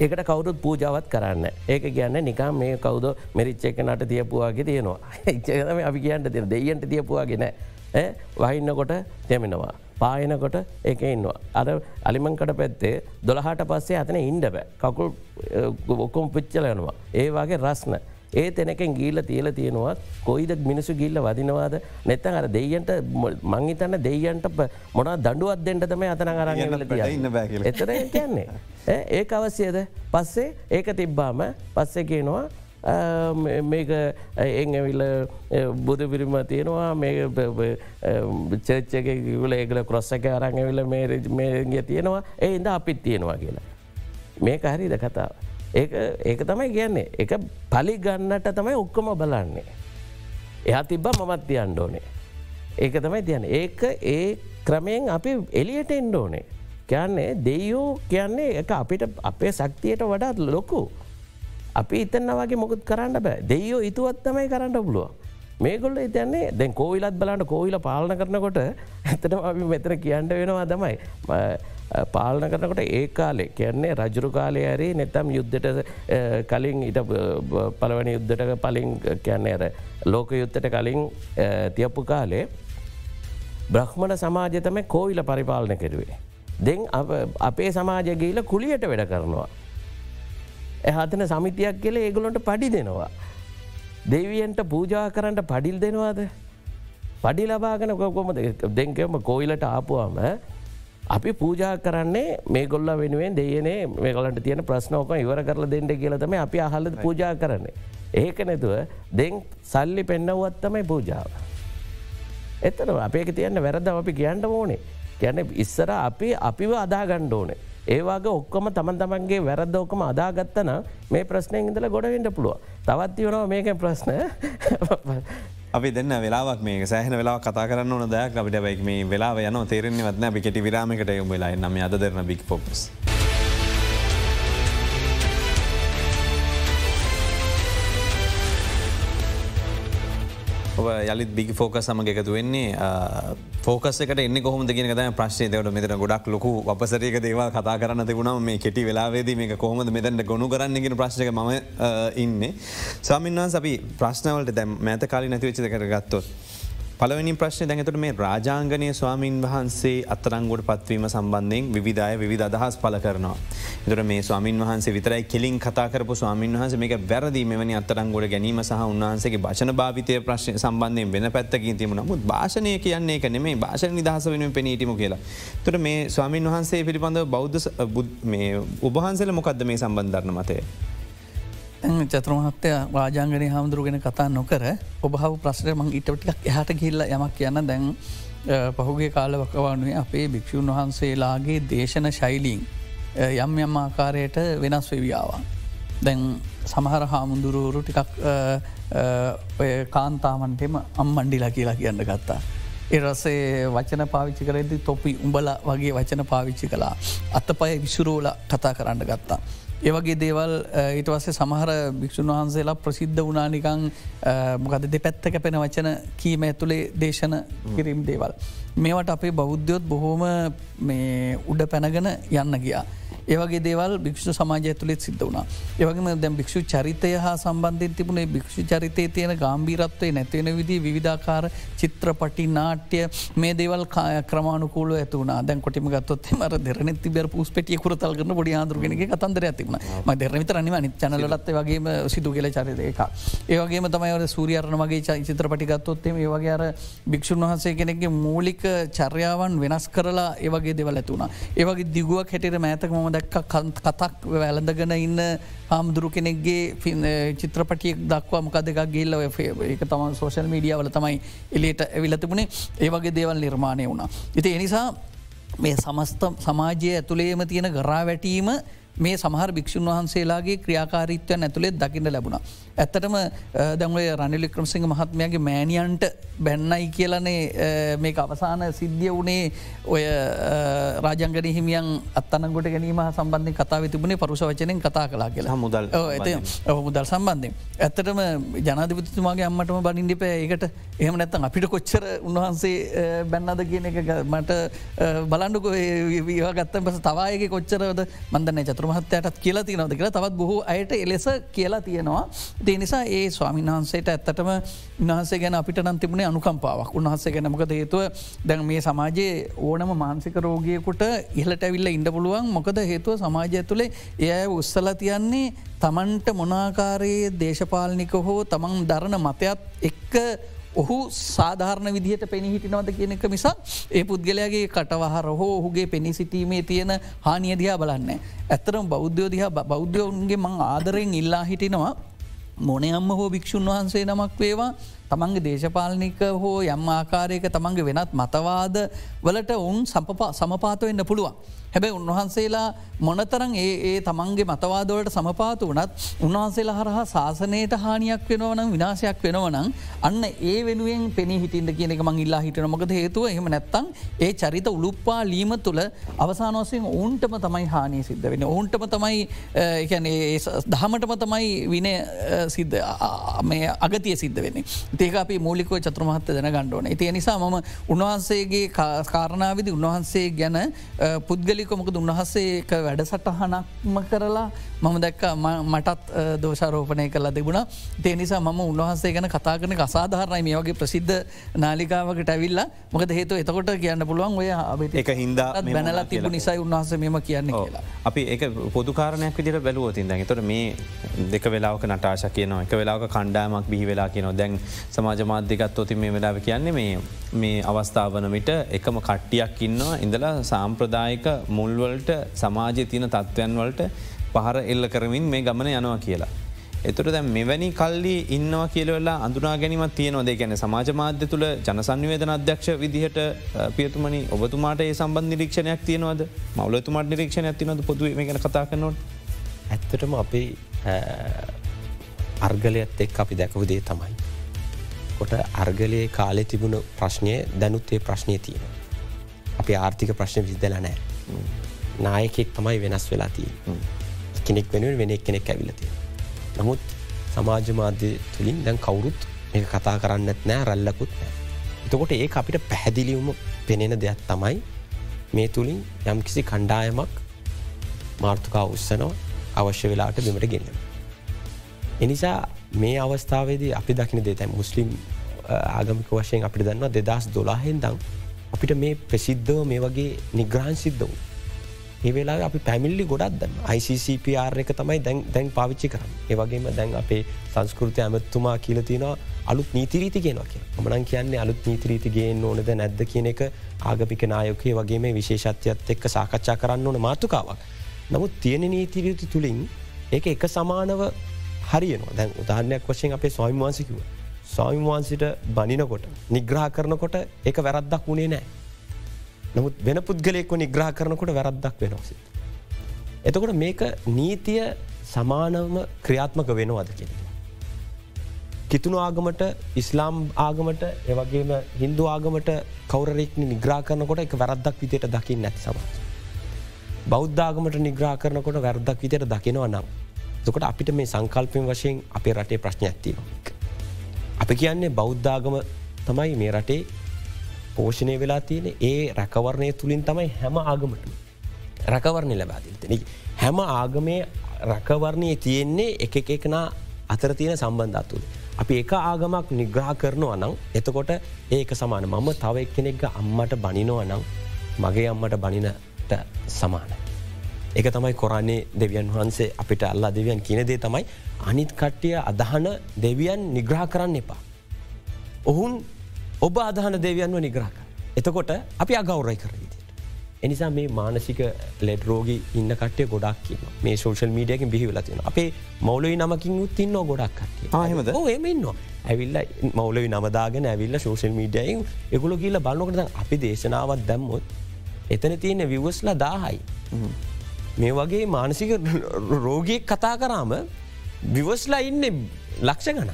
ඒකට කවුරුත් පූජාවත් කරන්න ඒක කියන්න නිකම් මේ කවුද මෙරිච්ච එක නට තියපුවාගේ තියෙනවා. එචම අපි කියන්න තින දෙයියන්ට තියපුවාගෙන වහින්නකොට තෙමෙනවා. පායනකොට එක ඉන්නවා. අර අලිමංකට පැත්තේ දොළහට පස්සේ අතන ඉන්ඩ බෑ. කකුල් ඔක්කොම් පිච්චල යනවා. ඒ වගේ රස්න. ඒ තැනකෙන් ගීල්ල තියල තියෙනවා කොයිද මිනිසු ගිල්ල වදිනවාද නැත්තන් අර දෙයියන්ට මංහිතන්න දෙයියන්ට මොනා දඩුවත් දෙන්නට තම අතන අරගල එතර කියන්නේ. ඒ අවශ්‍යයද පස්සේ ඒක තිබ්බාම පස්සෙ කියනවා මේක එංඇවිල්ල බුදු පිරිම තියෙනවා මේ චච්චක ගල ඒගල කොස්සක අරංඇවිල මේගේ තියෙනවා ඒ ඉද අපිත් තියෙනවා කියලා. මේක හරිද කතාව. ඒක තමයි කියන්නේ එක පලි ගන්නට තමයි ඔක්කොම බලන්නේ. එයා තිබ්බ මමත් තියන්න ඕනේ. ඒක තමයි තියන ඒක ඒ ක්‍රමයෙන් අපි එලියට එන්ඩ ඕනේ. කියන්නේ දෙයෝ කියන්නේ එක අපිට අපේ සක්තියට වඩාත් ලොකු. අපි ඉතන්න වගේ මොකුත් කරන්න බෑ දෙයෝ ඉතුවත් තමයි කරන්න පුළුව. මේගොල්ල ඉතන්නේ දැන් කෝවිලත් බලන්න කෝවිල පාලන කරනකොට ඇතටම අපි මෙතර කියන්න වෙනවා තමයි. පාලන කරනකොට ඒ කාලේ කියන්නේ රජරු කාලය ඇරේ නැතම් යුද්ධට කලින් ඉට පලවනි යුද්ධට පලින් කියන්නේ ඇර ලෝක යුත්තට කලින් තියපු කාලේ බ්‍රහ්මණ සමාජතම කෝවිල පරිපාලන කෙරුවේ. දෙන් අපේ සමාජගේල කුලියට වැඩ කරනවා. එහතන සමිතියක් කියල ඒගොලොන්ට පඩි දෙනවා. දෙවියන්ට පූජා කරන්නට පඩිල් දෙනවාද. පඩි ලබාගෙන කොකොම දෙංකම කෝයිලට ආපුවාම අපි පූජා කරන්නේ මේ ගොල්ල වෙනුවෙන් දෙයනේ මේකලට තියෙන ප්‍රශ්නෝක ඉවර කරල දෙන්නට කියලතම අපි අහල්ල පූජා කරන්නේ. ඒක නැතුව දෙන් සල්ලි පෙන්නවත්තමයි පූජාව. එතන අපේක තියන්න වැරද අපි කියන්න ඕනේ. ගැන ඉස්සර අපි අපිව අදා ගණ්ඩ ඕනේ. ඒවාගේ ඔක්කොම තමන් තමන්ගේ වැරද්දෝකම අදාගත්තන මේ ප්‍රශ්නය ඉදල ගොඩවෙන්ට පුළුව. තවත් වනවා මේක ප්‍රශ්න අපි දෙන්න වෙලාවක් මේ සෑහන වෙලා කතා කරන්න ඕන දයක්. අපිට බැක් මේ වෙලා යන තේරෙන්නේ වත්න අපි කෙටි විරාමකට යොම වෙලා නම අද දෙරන බික් පොක්ස්. යලිත් බිගි ෆෝක සමග එකතු වෙන්නේ ෆෝකසකට එන්න කොහම ගෙන ද ප්‍රශ්නය දවට මෙතන ගොඩක් ලොකු අපසරයක දේව කතා කරන්න තිබුණම මේ කෙටි වෙලාවේද මේ කොහොමද මෙතැට ගොුණු කරන්නගෙන ප්‍රශ්ක ම ඉන්න සමින්වන් අපි ප්‍රශ්නවලට දැම් මෑත කාලි නැති වෙච්ච කර ගත්තොත්. පලවනි ප්‍රශ්න දැඟතට මේ රාජාංගනය ස්වාමීන් වහන්සේ අත්තරංගුවට පත්වීම සම්බන්ධයෙන් විධාය විධ අදහස් පල කරනවා. එතුර මේ ස්වාමින් වහන්සේ විතරයි කෙලින් කතාකරපු ස්වාමින් වහන්ස මේක වැරදි මෙවැනි අත්තරංගොඩ ගැනීම සහ උන්වහන්සේගේ භෂණ භාවිතය ප්‍රශ්න සම්බන්ධයෙන් වෙන පැත්තකින් තිීම නමුත් භාෂණය කියන්නේ එක නෙමේ භාෂණ නිදහස වෙන පෙනීටම කියලා. තුර මේ ස්වාමින් වහන්සේ පිළිබඳව බෞද්ධ උබහන්සල මොකක්ද මේ සම්බන්ධරන මතය. චතුරමහත්තය වාජාංගනය හාමුදුරුගෙන කතා නොකර ඔබහව ප්‍රශ්නය මං ඉටටික් එහට ගිල්ල යමක් කියන්න දැන් පහුගේ කාල වකවානුවේ අපේ භික්‍ෂූන් වහන්සේලාගේ දේශන ශෛලීන් යම් යම් ආකාරයට වෙනස් වෙවියාවා. දැන් සමහර හාමුදුරුවරු ටිකක් කාන්තාමන්ටෙම අම්මණ්ඩිලා කියලා කියන්න ගත්තා. එරසේ වචන පාවිච්චි කරෙදි තොපි උඹල වගේ වචන පාවිච්චි කලා අත්තපය විසුරෝල කතා කරන්න ගත්තා. ඒවගේ දේවල් ඊට වස්සේ සමහර භික්‍ෂූන් වහන්සේලා ප්‍රසිද්ධ වනානිකං මොකද දෙ පැත්ත කැපෙන වචන කීම ඇතුළේ දේශන කිරීම් දේවල්. මේවට අපේ බෞද්ධයොත් බොහෝම උඩ පැනගෙන යන්න ගියා. ඒවගේ දේවල් භික්ෂ සමාජය තුළෙත් සිද්ධ වුණ. ඒවගේම දැම් භික්ෂු චරිතය හා සම්බන්ධය තිබුණේ භික්ෂු චරිතය තියෙන ගම්බීරත්වය නැතිවෙන විදි විධාකාර චිත්‍රපටි නාට්‍ය මේ දේවල් කාය ක්‍රමාණුකූල ඇතුවන දැන් කොටිම ගත්තොත් මර දෙරන තිබර පුස් පටිය කුරතල් කරන බොඩි ආදුරගෙනගේ කතන්දර ඇතිබුණ ම දෙරමිත අනිව නි චනලත් වගේම සිදු කියල චරිතයක ඒවගේම තමයි සූරියරණ වගේ චිත්‍රපටි ගත්තොත්තේ ඒ වගේ අර භික්ෂුන් වහන්සේ කෙනෙක්ගේ මූලික චර්යාවන් වෙනස් කරලා ඒවගේ දෙවල් ඇතුුණ ඒවගේ දිගුවක් හැට මෑතක මොද දැක්ක කතක් වැලඳගෙන ඉන්න හාමුදුරු කෙනෙක්ගේ චිත්‍රපටියක් දක්වා මොක දෙක ගේල්ල ඒක තම සෝෂල් මීඩියාවල තමයි එලියට ඇවිලතිබුණේ ඒවගේ දේවල් නිර්මාණය වුණා. ඉති එනිසා මේ සමස්ත සමාජය ඇතුළේම තියෙන ගරා වැටීම මේ සමහර භික්ෂූන් වහන්සේලාගේ ක්‍රියාකාරීත්වයන් ඇතුළෙත් දකින්න ලැබුණ. ඇත්තටම දැමේ රනිලික්‍රමසිංහ මහත්මයාගේ මෑනියන්ට බැන්නයි කියලනේ මේ අවසාන සිද්ධිය වනේ ඔය රාජංගන හිමියන් අත්තනගොට ගැනීම සම්බන්ධය කතා තිබුණේ පරුෂ වචනෙන් කතා කලා කියලා. මුදල් මුදල් සම්බන්ධය. ඇත්තටම ජනාධපතිතුමාගේ අම්මටම බනින්ඩිපෑ ඒකට එහම නැත්තන් අපිට කොච්චර උන්වහන්සේ බැන්නද කියන එක මට බලන්ඩුක ගත්තම පස තවායගේ කොච්චරද මන්දන්න චතුර මහත්තයටත් කියලා තියනවද කියලා තවත් බොහෝ අයට එලෙස කියලා තියෙනවා. දේ නිසා ඒ ස්වාමින් වහන්සේට ඇත්තටම උන්හන්සේ ගැන අපිට නම් තිබුණේ අනුකම්පාවක්. උන්හන්සේ ගැනමක හේතුව? දැන් මේ සමාජයේ ඕනම මාන්සික රෝගයකුට ඉහලට ඇවිල්ල ඉඩ පුළුවන්. මොකද හේතුව? සමාජය තුළේ එය උස්සල තියන්නේ තමන්ට මොනාකාරයේ දේශපාලනික හෝ තමන් දරණ මතයත් එක්ක ඔහු සාධාරණ විදිහට පෙනි හිටිනවද කියන එක මිසා ඒ පුද්ගලයාගේ කටවහර හෝ ඔහුගේ පෙනි සිටීමේ තියෙන හානියදිහා බලන්න. ඇත්තරම් බෞද්ධයෝ දිහා බෞද්ධයවන්ගේ මං ආදරයෙන් ඉල්ලා හිටිනවා මොනයම්ම හෝ භික්‍ෂූන් වහන්සේ නමක් වේවා තමන්ගේ දේශපාලනික හෝ යම් ආකාරයක තමන්ගේ වෙනත් මතවාද වලට ඔවුන් සමපාත වෙන්න පුළුවන්. හැබැයි උන්වහන්සේලා මොනතරන් ඒ ඒ තමන්ගේ මතවාදවලට සමපාත වනත් උන්වහන්සේලා හරහා ශාසනයට හානියක් වෙනවනම් විනාශයක් වෙනවනම් අන්න ඒ වෙනුවෙන් පෙනී හිටින්ට කියන එක මං ඉල්ලා හිටන මොකද හේතුව එහම නැත්තං ඒ චරිත උළුප්පා ලීම තුළ අවසානවසයෙන් ඔවුන්ටම තමයි හානී සිද්ධ වෙන ඔවුන්ටම තමයි දහමටම තමයි වින සිද්ධ මේ අගතිය සිද්ධ වෙන්නේ. ඒක අපි මූලිකව චත්‍රමහත්ත දෙන ගණ්ඩෝන තිය නිසා මම උන්වහන්සේගේ කාරණාවිදි උන්වහන්සේ ගැන පුද්ගල පුද්ගලිකොමක උන්වහසේක වැඩසටහනක්ම කරලා මම දැක්ක මටත් දෝෂාරෝපනය කලා තිබුණ. තේ නිසා මම උන්වහන්සේ ගැන කතා කරන අසාධාරණයි. මේ වගේ ප්‍රසිද්ධ නාලිකාවකට ඇවිල්ලා මොකද හේතු එතකොට කියන්න පුළුවන් ඔය එක හින්දා බැනලා තිබු නිසයි උන්වහස මෙම කියන්න කියලා. අපි ඒ පොදුකාරණයක් විදිට බැලුවතින් දැන් තොට මේ දෙක වෙලාක නටාශ කියනවා එක වෙලාක කණ්ඩාමක් බිහි වෙලා කියනවා. දැන් සමාජ මාධ්‍යකත් ොති මේ වෙලාව කියන්නේ මේ මේ අවස්ථාවන විට එකම කට්ටියක් ඉන්නවා. ඉඳලා සාම්ප්‍රදායක මුල්වලට සමාජය තියන තත්ත්වයන් වලට පහර එල්ල කරමින් මේ ගමන යනවා කියලා. එතුට දැ මෙවැනි කල්ලි ඉන්නවා කියලවෙලා අඳුනා ගැනීමත් තියනොදේ ගැන සමාජ මාධ්‍ය තුළ ජනසන්නිවේදන අධ්‍යක්ෂ විදිහට පියතුමනි ඔබතුමාට ඒ සම්බන්ධ නිරීක්ෂණයක් තියනවද මවලතුමාට නිරීක්ෂණ ඇතිනවද පොදුව මේ ගැන කතා කරනොට ඇත්තටම අපේ අර්ගලයත් එක් අපි දැකවදේ තමයි. කොට අර්ගලයේ කාලෙ තිබුණු ප්‍රශ්නය දැනුත්තේ ප්‍රශ්නය තියෙන. අපි ආර්ථික ප්‍රශ්න විදල නෑ. නායකෙක් තමයි වෙනස් වෙලා තිය. කෙනෙක් වෙනුවෙන් වෙන කෙනෙක් ඇවිලතිය. නමුත් සමාජ මාධ්‍ය තුළින් දැන් කවුරුත් මේ කතා කරන්නත් නෑ රල්ලකුත් නෑ. එතකොට ඒ අපිට පැහැදිලිවම පෙනෙන දෙයක් තමයි මේ තුළින් යම්කිසි කණ්ඩායමක් මාර්ථකා උත්සනෝ අවශ්‍ය වෙලාට බිමට ගෙන්න්න. එනිසා මේ අවස්ථාවේදී අපි දකින දේතැයි මුස්ලිම් ආගමික වශයෙන් අපිට දන්නවා දෙදස් දොලාහෙන් දම් අපිට මේ ප්‍රසිද්ධව මේ වගේ නිග්‍රහන් සිද්ධ වූ. ඒ වෙලා අපි පැමිල්ලි ගොඩක් දන්න ICCPR එක තමයි දැන් දැන් පාවිච්චි කරන්න. ඒවගේම දැන් අපේ සංස්කෘති ඇමත්තුමා කියලතිනවා අලුත් නීතිරීති ගෙනවා කිය මනන් කියන්නේ අලුත් නීතිරීති ගේෙන් ඕනද නැද්ද කියන එක ආගමික නායකය වගේ මේ විශේෂත්යත් එක්ක සාකච්ඡා කරන්න ඕන මාතුකාවක්. නමුත් තියෙන නීතිරීති තුළින් ඒක එක සමානව හරියනවා. දැන් උදාහරණයක් වශයෙන් අපේ ස්වාමින් වහන්සිකිව. ස්වාමින් වහන්සිට බනිනකොට නිග්‍රහ කරනකොට එක වැරද්දක් වුණේ නෑ. නමුත් වෙන පුද්ගලයෙක්ව නිග්‍රහ කරනකොට වැරද්දක් වෙනවාසි. එතකොට මේක නීතිය සමානවම ක්‍රියාත්මක වෙනවාද කියෙන. කිතුුණු ආගමට ඉස්ලාම් ආගමට එවගේම හින්දු ආගමට කවරෙක්නි නිග්‍රා කරනකොට එක වැරද්දක් විතයට දකිින් නැති සම. බෞද්ධාගමට නිග්‍රා කරනකොට වැරදක් විතයට දකිනවා නම්. තකට අපිට මේ සංකල්පෙන් වශයෙන් අපේ රටේ ප්‍රශ්න ඇත්තිවා. අපි කියන්නේ බෞද්ධාගම තමයි මේ රටේ පෝෂණය වෙලා තියෙන ඒ රැකවරණය තුළින් තමයි හැම ආගමට රැකවරණය ලබාතිතන. හැම ආගමේ රැකවරණය තියෙන්නේ එක එකනා අතර තියෙන සම්බන්ධ තුළ. අපි එක ආගමක් නිග්‍රහ කරනවා නම් එතකොට ඒක සමාන මම තව එක් කෙනෙක්ග අම්මට බනිනවා නම් මගේ අම්මට බනිනට සමාන. එක තමයි කොරන්නේ දෙවියන් වහන්සේ අපිට අල්ලා දෙවියන් කියනදේ තමයි අනිත් කට්ටිය අදහන දෙවියන් නිග්‍රහ කරන්න එපා. ඔහුන් ඔබ අදහන දෙවියන්ව නිග්‍රහක. එතකොට අපි අගෞරයි කරවිදිට. එනිසා මේ මානසික ලෙඩ රෝග ඉන්න කටය ගොඩක් කියන්න මේ සෝෂල් මීඩියකින් බිහිවෙලතින අපේ මෞලයි නමකින් උත්තින්න ගොඩක් කටේ ආහෙමද එමන්න ඇවිල්ල මෞලවි නමදාගෙන ඇවිල්ල සෝෂල් මීඩියයින් එකුල කියල බලන්නකට අපි දේශනාවත් දැම්මුත් එතන තියෙන විවස්ලා දාහයි. මේ වගේ මානසික රෝගයක් කතා කරාම විවස්ලා ඉන්න ලක්ෂ ගන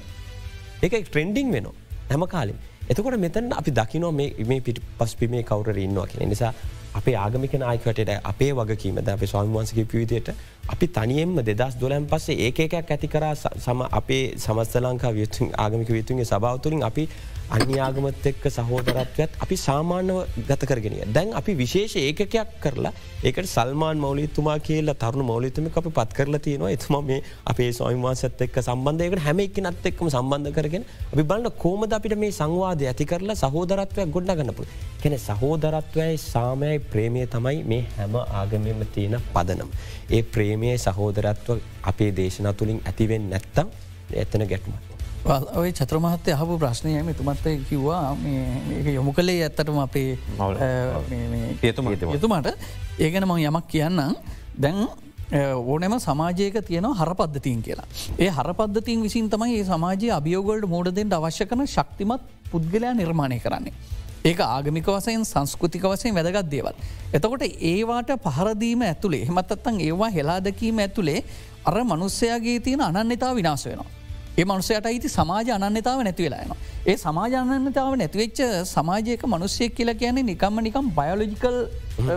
එක ට්‍රෙන්ඩිං වෙන හැම කාලින් එතකොට මෙතන අපි දකිනෝ මේ පිට පස්පිමේ කවුර ඉන්නවා කියෙන නිසා අපේ ආගමික නායකටට අපේ වගකීමද අපේ ස්වාමිවන්සගේ පිවිතයට අපි තනියෙන්ම දෙදස් දොලන් පස්සේ ඒකයක් ඇති කර සම අපේ සමස්ත ලංකා වියතුන් ආගමික විතුන්ගේ සභාවතුරින් අපි අන්‍යාගමත් එක්ක සහෝදරත්වයත් අපි සාමාන්‍යව ගත කරගෙන දැන් අපි විශේෂ ඒකකයක් කරලා ඒකට සල්මාන් මෞලිතුමා කියලා තරුණු මෞලිතම අප පත් කරලා තියෙනවා. එතුම මේ අපේ සොයිවාසත් එක්ක සම්බන්ධයකට හැම එක් නත් එක්කම සම්බන්ධ කරගෙන අපි බලන්න කෝමද අපිට මේ සංවාදය ඇති කරලා සහෝදරත්වයක් ගොඩ ගන්නපු කෙන සහෝදරත්වයයි සාමයයි ප්‍රේමය තමයි මේ හැම ආගමම තියෙන පදනම්. ඒ ප්‍රේමය සහෝදරත්ව අපේ දේශන තුළින් ඇතිවෙන් නැත්තම් එතන ගැටුමක්. ඔය චත්‍රමහත්ය අහපු ප්‍රශ්නයම තුමත්ත කිව්වා යොමු කළේ ඇත්තටම අපේ යතුමාට ඒගැන මං යමක් කියන්නම් දැන් ඕනෙම සමාජයක තියෙන හරපද්ධතින් කියලා. ඒ හරපද්ධතින් විසින් තමයි ඒ සමාජය අභියෝගොල්ඩ මෝඩදෙන්ට අවශ්‍ය කන ශක්තිමත් පුද්ගලයා නිර්මාණය කරන්නේ. ඒක ආගමික වසයෙන් සංස්කෘතික වසයෙන් වැදගත් දේවල්. එතකොට ඒවාට පහරදීම ඇතුළේ හෙමත්තත්තන් ඒවා හෙලාදකීම ඇතුළේ අර මනුස්සයාගේ තියෙන අනන්‍යතා විනාස වෙනවා. ඒ මනුසයට අයිති සමාජ අනන්‍යතාව නැතිවෙලායන. ඒ සමාජානන්‍යතාව නැතිවෙච්ච සමාජයක මනුස්සයක් කියලා කියන්නේ නිකම්ම නිකම් බයෝලජිකල්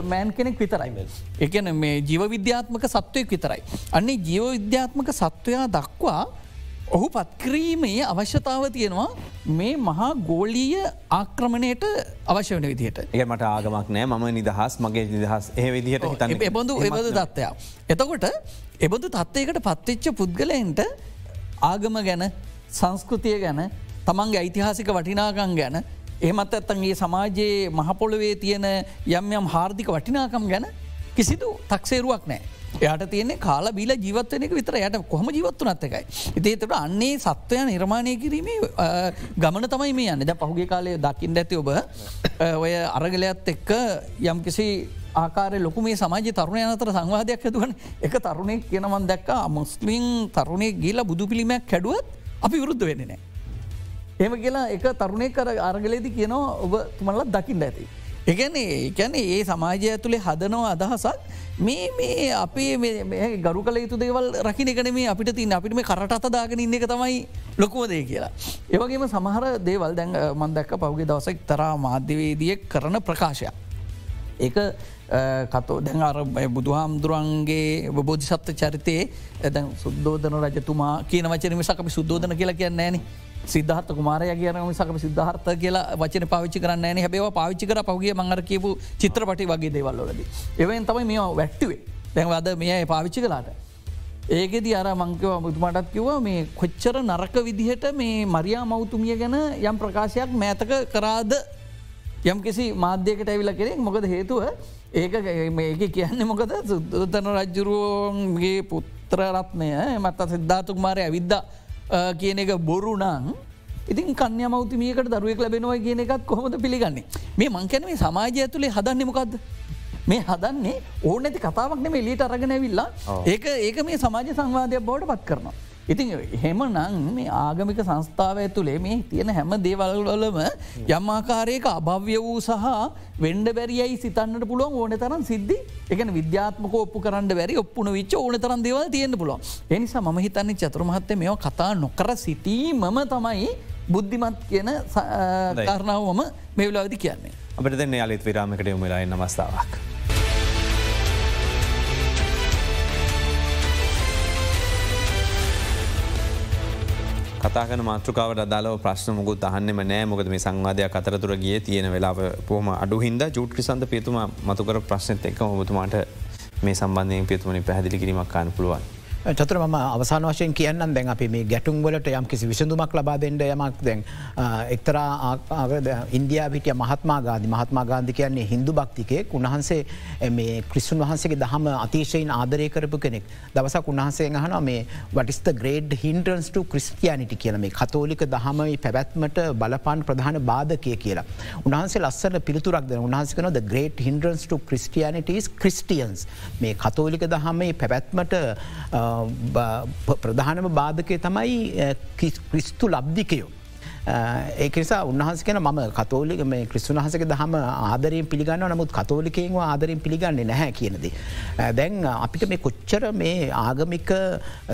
මෑන් කෙනෙක් විතරයි. එකන මේ ජීව විද්‍යාත්මක සත්වයක් විතරයි. අන්නේ ජීව විද්‍යාත්මක සත්වයා දක්වා ඔහු පත්කිරීමේ අවශ්‍යතාව තියෙනවා මේ මහා ගෝලීය ආක්‍රමණයට අවශ්‍ය වන විදිහට ඒ මට ආගමක් නෑ ම නිදහස් මගේ නිදහස් ඒ විදිහට හිතන්න එබඳු එබඳ තත්ත්වයක්. එතකොට එබඳු තත්වයකට පත්වෙච්ච පුද්ගලයින්ට ආගම ගැන සංස්කෘතිය ගැන තමන්ගේ ඓතිහාසික වටිනාකං ගැන එහමත් ඇත්තන්ගේ සමාජයේ මහපොළොවේ තියෙන යම් යම් හාර්දික වටිනාකම් ගැන කිසිදු තක්සේරුවක් නෑ. එයට තියන්නේ කාල බීල ජීවත්වනක විතර යට කොහම ජීවත්තු නත් එකයි. ඉතිේතට අන්නේ සත්වය නිර්මාණය කිරීමේ ගමන තමයි මේ යන්න ද පහුගේ කාලය දකිින් ඇති ඔබ ඔය අරගලයක්ත් එක්ක යම් කිසි ආකාර ලොකු මේ සමාජ තරුණය අතර සංවාධයක් ඇතුවන එක තරුණෙක් කියනවන් දැක්ක මුස්ලිම් තරුණය ගේලා බුදු පිළිමයක් කැඩුවත් අපි විරුද්ධ වෙන්න නෑ. එම කියලා එක තරුණය කර අරගලේදි කියනවා ඔබ තුමල්ලත් දකිින් ඇති. එකනේ එකැන ඒ සමාජය ඇතුළේ හදනවා අදහසක් මේ මේ අපේ ගරු කල යුතු දේවල් රකිනකන මේ අපිට තින් අපිට මේ කරට දාගෙන ඉන්න එක තමයි ලොකුවදේ කියලා. ඒවගේම සමහර දේවල් දැන් මන්දක්ක පවගේ දවසක් තරා මාධ්‍යවේදියක් කරන ප්‍රකාශයක්. ඒ කතෝ දැන් අර බුදුහාමුදුරන්ගේ බෝධිසත්ත චරිතයේ ඇදැන් සුද්දෝධන රජතුමා කියන වචනම සකපි සුද්දෝධන කියලා කියන්න ෑන සිද්ධහත කුමාරය කියන සකම සිද්ධහර්ත කියලා වචන පාවිච්චි කරන්න ෑන. හැබව පාවිච්චි කර පහුගේ මඟර කියපු චිත්‍රපටි වගේ දේවල්ලොලද. එවෙන් තමයි මේ වැට්ටුවේ. දැන් අද මේ පාවිච්චි කලාට. ඒකෙද අර මංකව මුතුමටත් කිව්වා මේ කොච්චර නරක විදිහට මේ මරියා මෞතුමිය ගැන යම් ප්‍රකාශයක් මෑතක කරාද? යම් කිසි මාධ්‍යකට ඇවිල කෙනෙක් මොකද හේතුව ඒක ඒක කියන්න මොකද? සුද්දතන රජ්ජුරුවන්ගේ පුත්‍රරත්නය. මත් සිද්ධාතුක් මාරය ඇවිද්ද කියන එක බොරුනං ඉතින් කන්‍ය මෞතිමියකට දරුවෙක් ලැබෙනවා කියන එකත් කොහොමද පිළිගන්නේ? මේ මංකැන මේ සමාජය ඇතුළේ හදන්න මොකක්ද මේ හදන්නේ ඕන ඇති කතාවක් නෙම එලියට අරගෙන ඇවිල්ලා. ඒක ඒක මේ සමාජ සංවාධයක් බවට පත් කරනවා. ඉතින් හෙම නං මේ ආගමික සංස්ථාව ඇතුළේ මේ තියෙන හැම දේවල්වලම යම්මාකාරයක අභව්‍ය වූ සහ වෙන්ඩ බැරියයි සිතන්නට පුළුවන් ඕන තරන් සිද්ධි එකන විද්‍යාත්මක ඔප්පු කරන්න බැරි ඔප්පුන විච් ඕන තරන් දේවල් තියෙන්න්න පුළුවන් එනිසා ම හිතන්නේ චතුරමහත්ත මෙ කතා නොකර සිටීමම තමයි බුද්ධිමත් කියන කාරණාවම මෙවලාවදි කියන්නේ. අපට දෙන්න යාලිත් විරාමකට යොමලා නමස්ථාවක්. කතාන මාතෘකාවට අදාලව ප්‍රශ්න මුකුත් අහන්නෙම නෑ මොකද මේ සංවාධයක් අතරතුර ගිය තියෙන වෙලාව පොහම අඩු හින්ද ජුට්ි සඳ පිතුම මතුකර ප්‍රශ්නත එක්ක ඔබතුමාට මේ සම්බන්ධයෙන් පිතුමනි පැදිලි කිරීමක් කාන පුළුවන්. චතුර ම අවසාන වශයෙන් කියන්න දැන් අපි මේ ගැටුම් වලට යම් කිසි විසඳුමක් ලබා දෙන්න යමක්. දැන් එක්තරා ඉන්දයා පිටිය මහත්මා ගාධි මහත්මා ගාන්ධි කියන්නේ හින්දු භක්තිකයෙක් උන්හන්සේ මේ ක්‍රිස්සුන් වහන්සේගේ දහම අතිශයෙන් ආදරය කරපු කෙනෙක්. දවසක් උන්හන්සේ හන මේ වටිස්ත ග්‍රේඩ් හින්ටන්ස්ට ක්‍රිස්තියානිටි කියන මේ කතෝලික දහමයි පැවැත්මට බලපාන් ප්‍රධාන බාධකය කියලා. උන්හන්සේ ලස්සන පිළිතුරක් ද උන්හන්සකන ද ග්‍රේට් හින්ඩන්ස්ට ක්‍රිස්ටියනිටස් ක්‍රිස්ටියන්ස් මේ කතෝලික දහමේ පැවැත්මට ප්‍රධානම බාධකය තමයි ක්‍රිස්තු ලබ්ධිකයෝ. ඒක නිසා උන්හස කන ම කතෝලික මේ ක්‍රිස්තුන් හසක දහම ආදරයෙන් පිළිගන්න නමුත් කතෝලිකෙන්ව ආදරෙන් පිළිගන්නේ නැහැ කියනද. දැන් අපිට මේ කොච්චර මේ ආගමික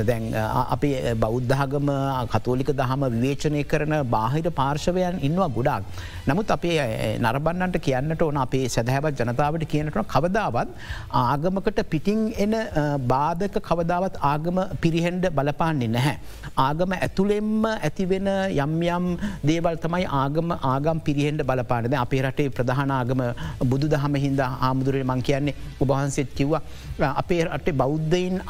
දැන් අපි බෞද්ධාගම කතෝලික දහම විවේචනය කරන බාහිර පාර්ශවයන් ඉන්නවා ගොඩක්. නමුත් අපේ නරබන්නන්ට කියන්නට ඕන අපේ සැදහැවත් ජනතාවට කියනට කවදාවත් ආගමකට පිටිං එන බාධක කවදාවත් ආගම පිරිහෙන්ඩ බලපාන්නේ නැහැ. ආගම ඇතුළෙම්ම ඇතිවෙන යම් යම් දේවල් තමයි ආගම ආගම් පිරිහෙන්ට බලපානද අපේ රටේ ප්‍රධානාගම බුදු දහම හින්ද ආමුදුරේ මං කියන්නේ ඔබහන්සෙත් කිව්වා අපේ රටේ බෞද්ධයින්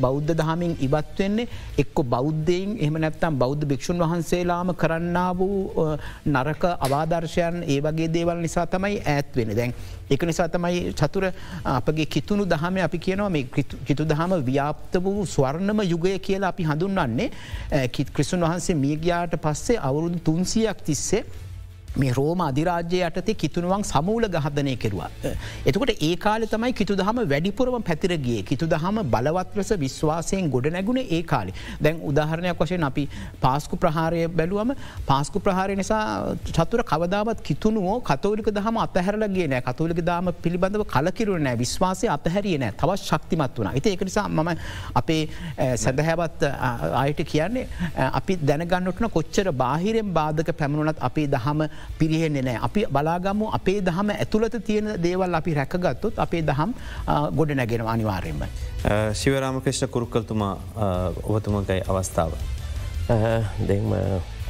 බෞද්ධ දහමින් ඉවත්වෙන්නේ එක්ක බෞද්ධයෙන්. එහම නැත්තම් බෞද්ධ භික්ෂූන් වහන්සේලාම කරන්න වූ නරක අවාදර්ශයන් ඒ වගේ දේවල් නිසා තමයි ඇත් වෙන දැන් එක නිසා තමයි චතුර අපගේ කිතුුණු දහම අපි කියනවා මේ කිතු දහම ව්‍යාප්ත වූ ස්වර්ණම යුගය කියලා අපි හඳුන්වන්නේ. කිත් ක්‍රිසුන් වහන්සේ මියගයාට පස්සේ අවුරුදු තුන්සියක් තිස්සේ මේ රෝම අධිරාජ්‍ය යටතේ කිතුනුවන් සමූල ගහදනය කෙරවා. එතකොට ඒ කාල තමයි කිතු දහම වැඩිපුරම පැතිරගේ කිතු දහම බලවත්වස විශ්වාසයෙන් ගොඩ නැගුණ ඒ කාලි. දැන් උදාහරණයක් වශයෙන් අපි පාස්කු ප්‍රහාරය බැලුවම පාස්කු ප්‍රහාරය නිසා චතුර කවදාවත් කිතුනුවෝ කතෝලික දහම අතහැරලගේ නෑ කතෝලික දාම පිළිබඳව කලකිරුව නෑ විශ්වාසය අතහැරිය නෑ තවත් ශක්තිමත් වුණ. ඇති එක නිසා මම අපේ සැදහැවත් අයට කියන්නේ අපි දැනගන්නටන කොච්චර බාහිරෙන් බාධක පැමුණනත් අපේ දහම පිරිහෙන්නේ නෑ. අපි බලාගමු අපේ දහම ඇතුළත තියෙන දේවල් අපි රැකගත්තුත් අපේ දහම් ගොඩ නැගෙන අනිවාරයෙන්ම. ශිවරාම ක්‍රෂ්ණ කුරුක්කල්තුමා ඔබතුමකයි අවස්ථාව. දෙම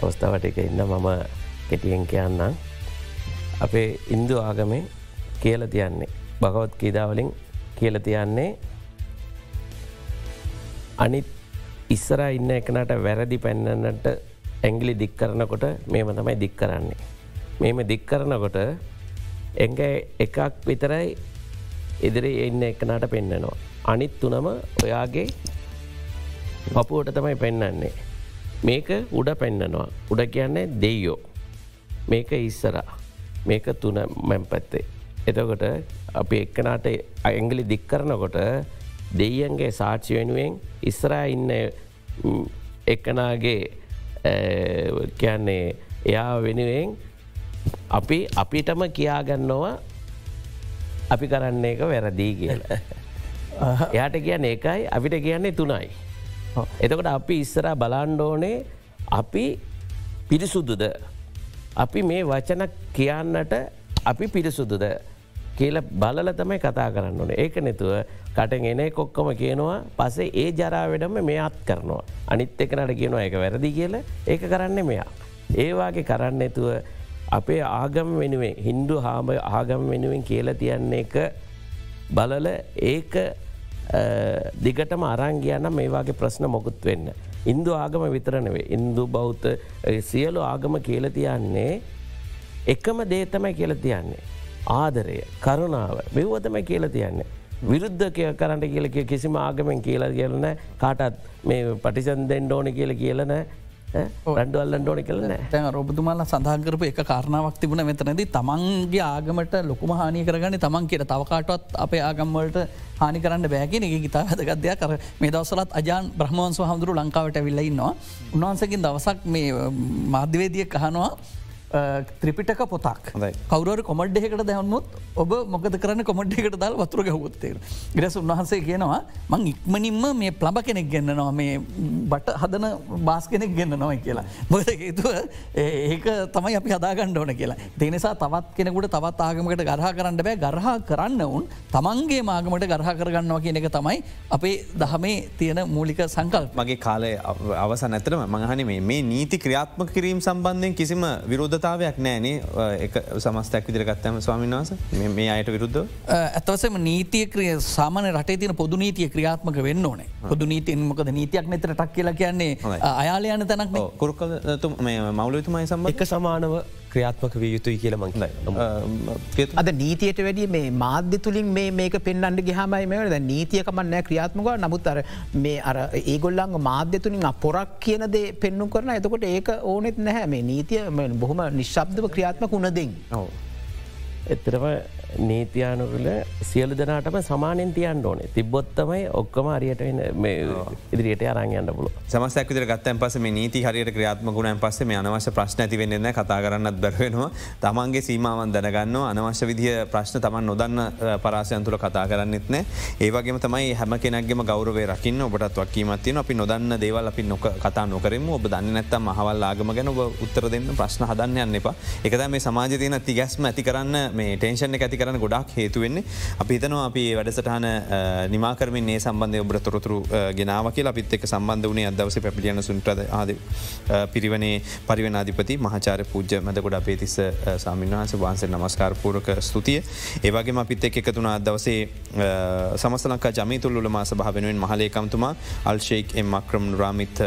අවස්ථාවට එක ඉන්න මම කෙටියෙන් කියන්නම්. අපේ ඉන්දු ආගමේ කියල තියන්නේ. භගවත් කීදාවලින් කියල තියන්නේ අනිත් ඉස්සර ඉන්න එකනට වැරදි පැන්නන්නට ඇංගිලි දික් කරනකොට මේම තමයි දික් කරන්නේ. මෙම දික් කරනකොට එංග එකක් විතරයි ඉදිරි එන්න එකනට පෙන්න්නනවා. අනිත් තුනම ඔයාගේ පපුුවට තමයි පෙන්නන්නේ. මේක උඩ පෙන්නනවා. උඩ කියන්නේ දෙයියෝ. මේක ඉස්සරා. මේක තුන මැම් පැත්තේ. එතකොට අපි එක්කනට අඇංගලි දික් කරනකොට දෙයියන්ගේ සාක්ෂි වෙනුවෙන් ඉස්සරා ඉන්න එකනාගේ කියන්නේ එයා වෙනුවෙන් අපි අපිටම කියාගන්නවා අපි කරන්න එක වැරදිී කියල. එයාට කියන්න එකයි අපිට කියන්නේ තුනයි. එතකොට අපි ඉස්සර බලාන්්ඩෝනේ අපි පිරිසුදුද. අපි මේ වචන කියන්නට අපි පිරිසුදුද. කියල බලල තමයි කතා කරන්න ඕන ඒක නැතුව කටන් එන කොක්කොම කියනවා පසේ ඒ ජරාවඩම මේ අත් කරනවා. අනිත් එකනට කියනවා එක වැරදි කියල ඒක කරන්න මෙයා. ඒවාගේ කරන්න ඇතුව අපේ ආගම වෙනුවෙන් හින්දු හාම ආගම වෙනුවෙන් කියල තියන්නේ එක බලල ඒක දිගටම අරංගියනම් මේ වගේ ප්‍රශ්න මොකුත් වෙන්න. ඉන්දු ආගම විතරනවේ ඉන්දු බෞද්ධ සියලු ආගම කියලතියන්නේ එකම දේතමයි කියල තියන්නේ. ආදරය කරුණාව මෙව්වතම කියල තියන්නේ. විරුද්ධ කිය කරට කියලක කිසිම ආගමෙන් කියලා කියලන කාටත් මේ පටිසන් දෙෙන්ඩ ඕන කියල කියලන රඩු අල්ලන්ට ඕන කලන තැන් රොබතුමාල සඳහකරපු එක කාරණාවක් තිබුණ මෙතනද තමන්ගේ ආගමට ලොකුම හානි කරගන්න තමන් කියට තවකාටත් අපේ ආගම්වලට හානි කරන්න බෑගෙන එක ගිතා හදගත්දයක් කර මේ දවසලත් අජාන් බ්‍රහ්මන්ස හමුදුරු ලංකාවට ඇවිල්ලඉන්නවා උන්වහන්සකින් දවසක් මේ මාධ්‍යවේදිය කහනවා ත්‍රිපිටක පොතක්. කවර කොමඩ්ඩයකට දැවන්මුත් ඔබ මොකද කරන කොමඩ්ඩයකට දල් වතුර ගැහුත්තේ ග්‍රස් උන්වහන්සේ කියනවා මං ඉක්මනින්ම මේ ප්ලබ කෙනෙක් ගන්නනවා මේ බට හදන බාස් කෙනෙක් ගන්න නොයි කියලා මොද හේතුව ඒක තමයි අපි හදාගන්න ඕන කියලා. දෙනිසා තවත් කෙනෙකුට තවත් ආගමකට ගරහ කරන්න බෑ. ගරහා කරන්න වුන් තමන්ගේ මාගමට ගරහ කරගන්නවා කියන එක තමයි අපේ දහමේ තියෙන මූලික සංකල් මගේ කාලය අවස නැතරම මහනි මේ නීති ක්‍රියාත්ම කිරීම සම්බන්ධයෙන් කිසිම විරෝධ ධර්මතාවයක් නෑනේ එක සමස්තැක් විදිරගත්තම ස්වාමීන් වස මේ අයට විරුද්ධ ඇතවසම නීතිය ක්‍රිය සාමන රටේ තින පොදු නීතිය ක්‍රියාත්මක වෙන්න ඕනේ. පොදු නීතියෙන් මොකද? නීතියක් නතර ටක් කියලා කියන්නේ අයාලයන තැනක් කුරුක්කල මවලතුමයි සම්බ එක සමානව ක්‍රියාත්මක විය යුතුයි කියල මං අද නීතියට වැඩිය මේ මාධ්‍ය තුළින් මේ මේක පෙන්න්නට ගහමයි මේ ද නීතියකමන්නෑ ක්‍රියාත්මක නමුත් අර මේ අර ඒගොල්ලං මාධ්‍ය තුළින් අපොරක් කියනද පෙන්නු කරන එතකොට ඒක ඕනෙත් නැහැ. මේ නීතිය බොහොම නිශ්ශබ්දව ක්‍රියාත්මක උනදෙන්. එතරම නීතියානුකල සියලු දෙනාටම සමානෙන් තියන් ඕනේ. තිබොත්තමයි ඔක්කම අරියට ඉදිරියට අරංයන්න පුල සමස්තක්විතර ගත්තන් පස නීති හරියට ක්‍රියාත්මකුණන් පස්ස මේ අනවශ්‍ය ප්‍රශ්න ඇතිවෙන්න කතා කරන්නත් බැරවෙනවා තමන්ගේ සීමාවන් දැනගන්න අනවශ්‍ය විදිහ ප්‍රශ්න තමන් නොදන්න පරාසයන් තුළ කතා කරන්නෙත් නෑ ඒවගේම තමයි හැම කෙනක්ගේම ගෞරවේ රකින්න ඔබටත් වක්කීමත්තියන අපි නොදන්න දේවල් අපි නොක කතා නොකරම. ඔබ දන්න නැත්තම් මහවල් ආගම ගැන ඔබ උත්තර දෙන්න ප්‍රශ්න හදන්න යන්න එපා. එකද මේ සමාජතියන තිගැස්ම ඇති කරන්න මේ ටේෂණ ඇති කරන ගොඩක් හේතුවෙන්නේ අපි හිතනවා අපි වැඩසටහන නිමාකරමින් ඒ සම්බන්ධය ඔබට තොරතුරු ගෙනාව කියලා අපිත් එක් සම්බන්ධ වනේ අදවස පැපිලියන සුන්ටද ආද පිරිවනේ පරිවනාධිපති මහචාර පූජ්‍ය මැද ගොඩ අපේතිස්ස සාමීන් වහන්ස. වහන්සේ නමස්කාරපූරක ස්තුතිය. ඒවගේ අපිත් එක් එකතුන අදවසේ සමස්ලංකා ජමිතුල්ල මාස භාවෙනුවෙන් මහලේකම්තුමා අල්ශේක් එම් මක්‍රම් රාමිත්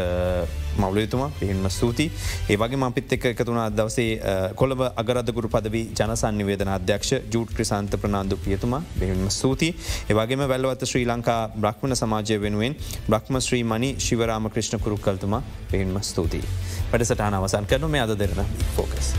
මවලතුමා පිහින්ම ස්තුති ඒවගේ අපිත් එක් එකතුන අදවසේ කොළඹ අගරදගුරු පදවී ජනසන්නිවේදන අධ්‍යක්ෂ ජූට් ක්‍රසාන්ත ප්‍රනාාන්දු පියතුමා බෙහින්ම ස්තුති ඒවගේම වැල්ලවත ශ්‍රී ලංකා බ්‍රහ්මණ සමාජය වෙනුවෙන් බ්‍රහ්ම ශ්‍රී මනි ශිවරාම ක්‍රෂ්ණ කුරුක්කල්තුමා පෙහින්ම ස්තුතියි. වැඩසටහන අවසන් කරනු මේ අද දෙරන ෆෝකස්.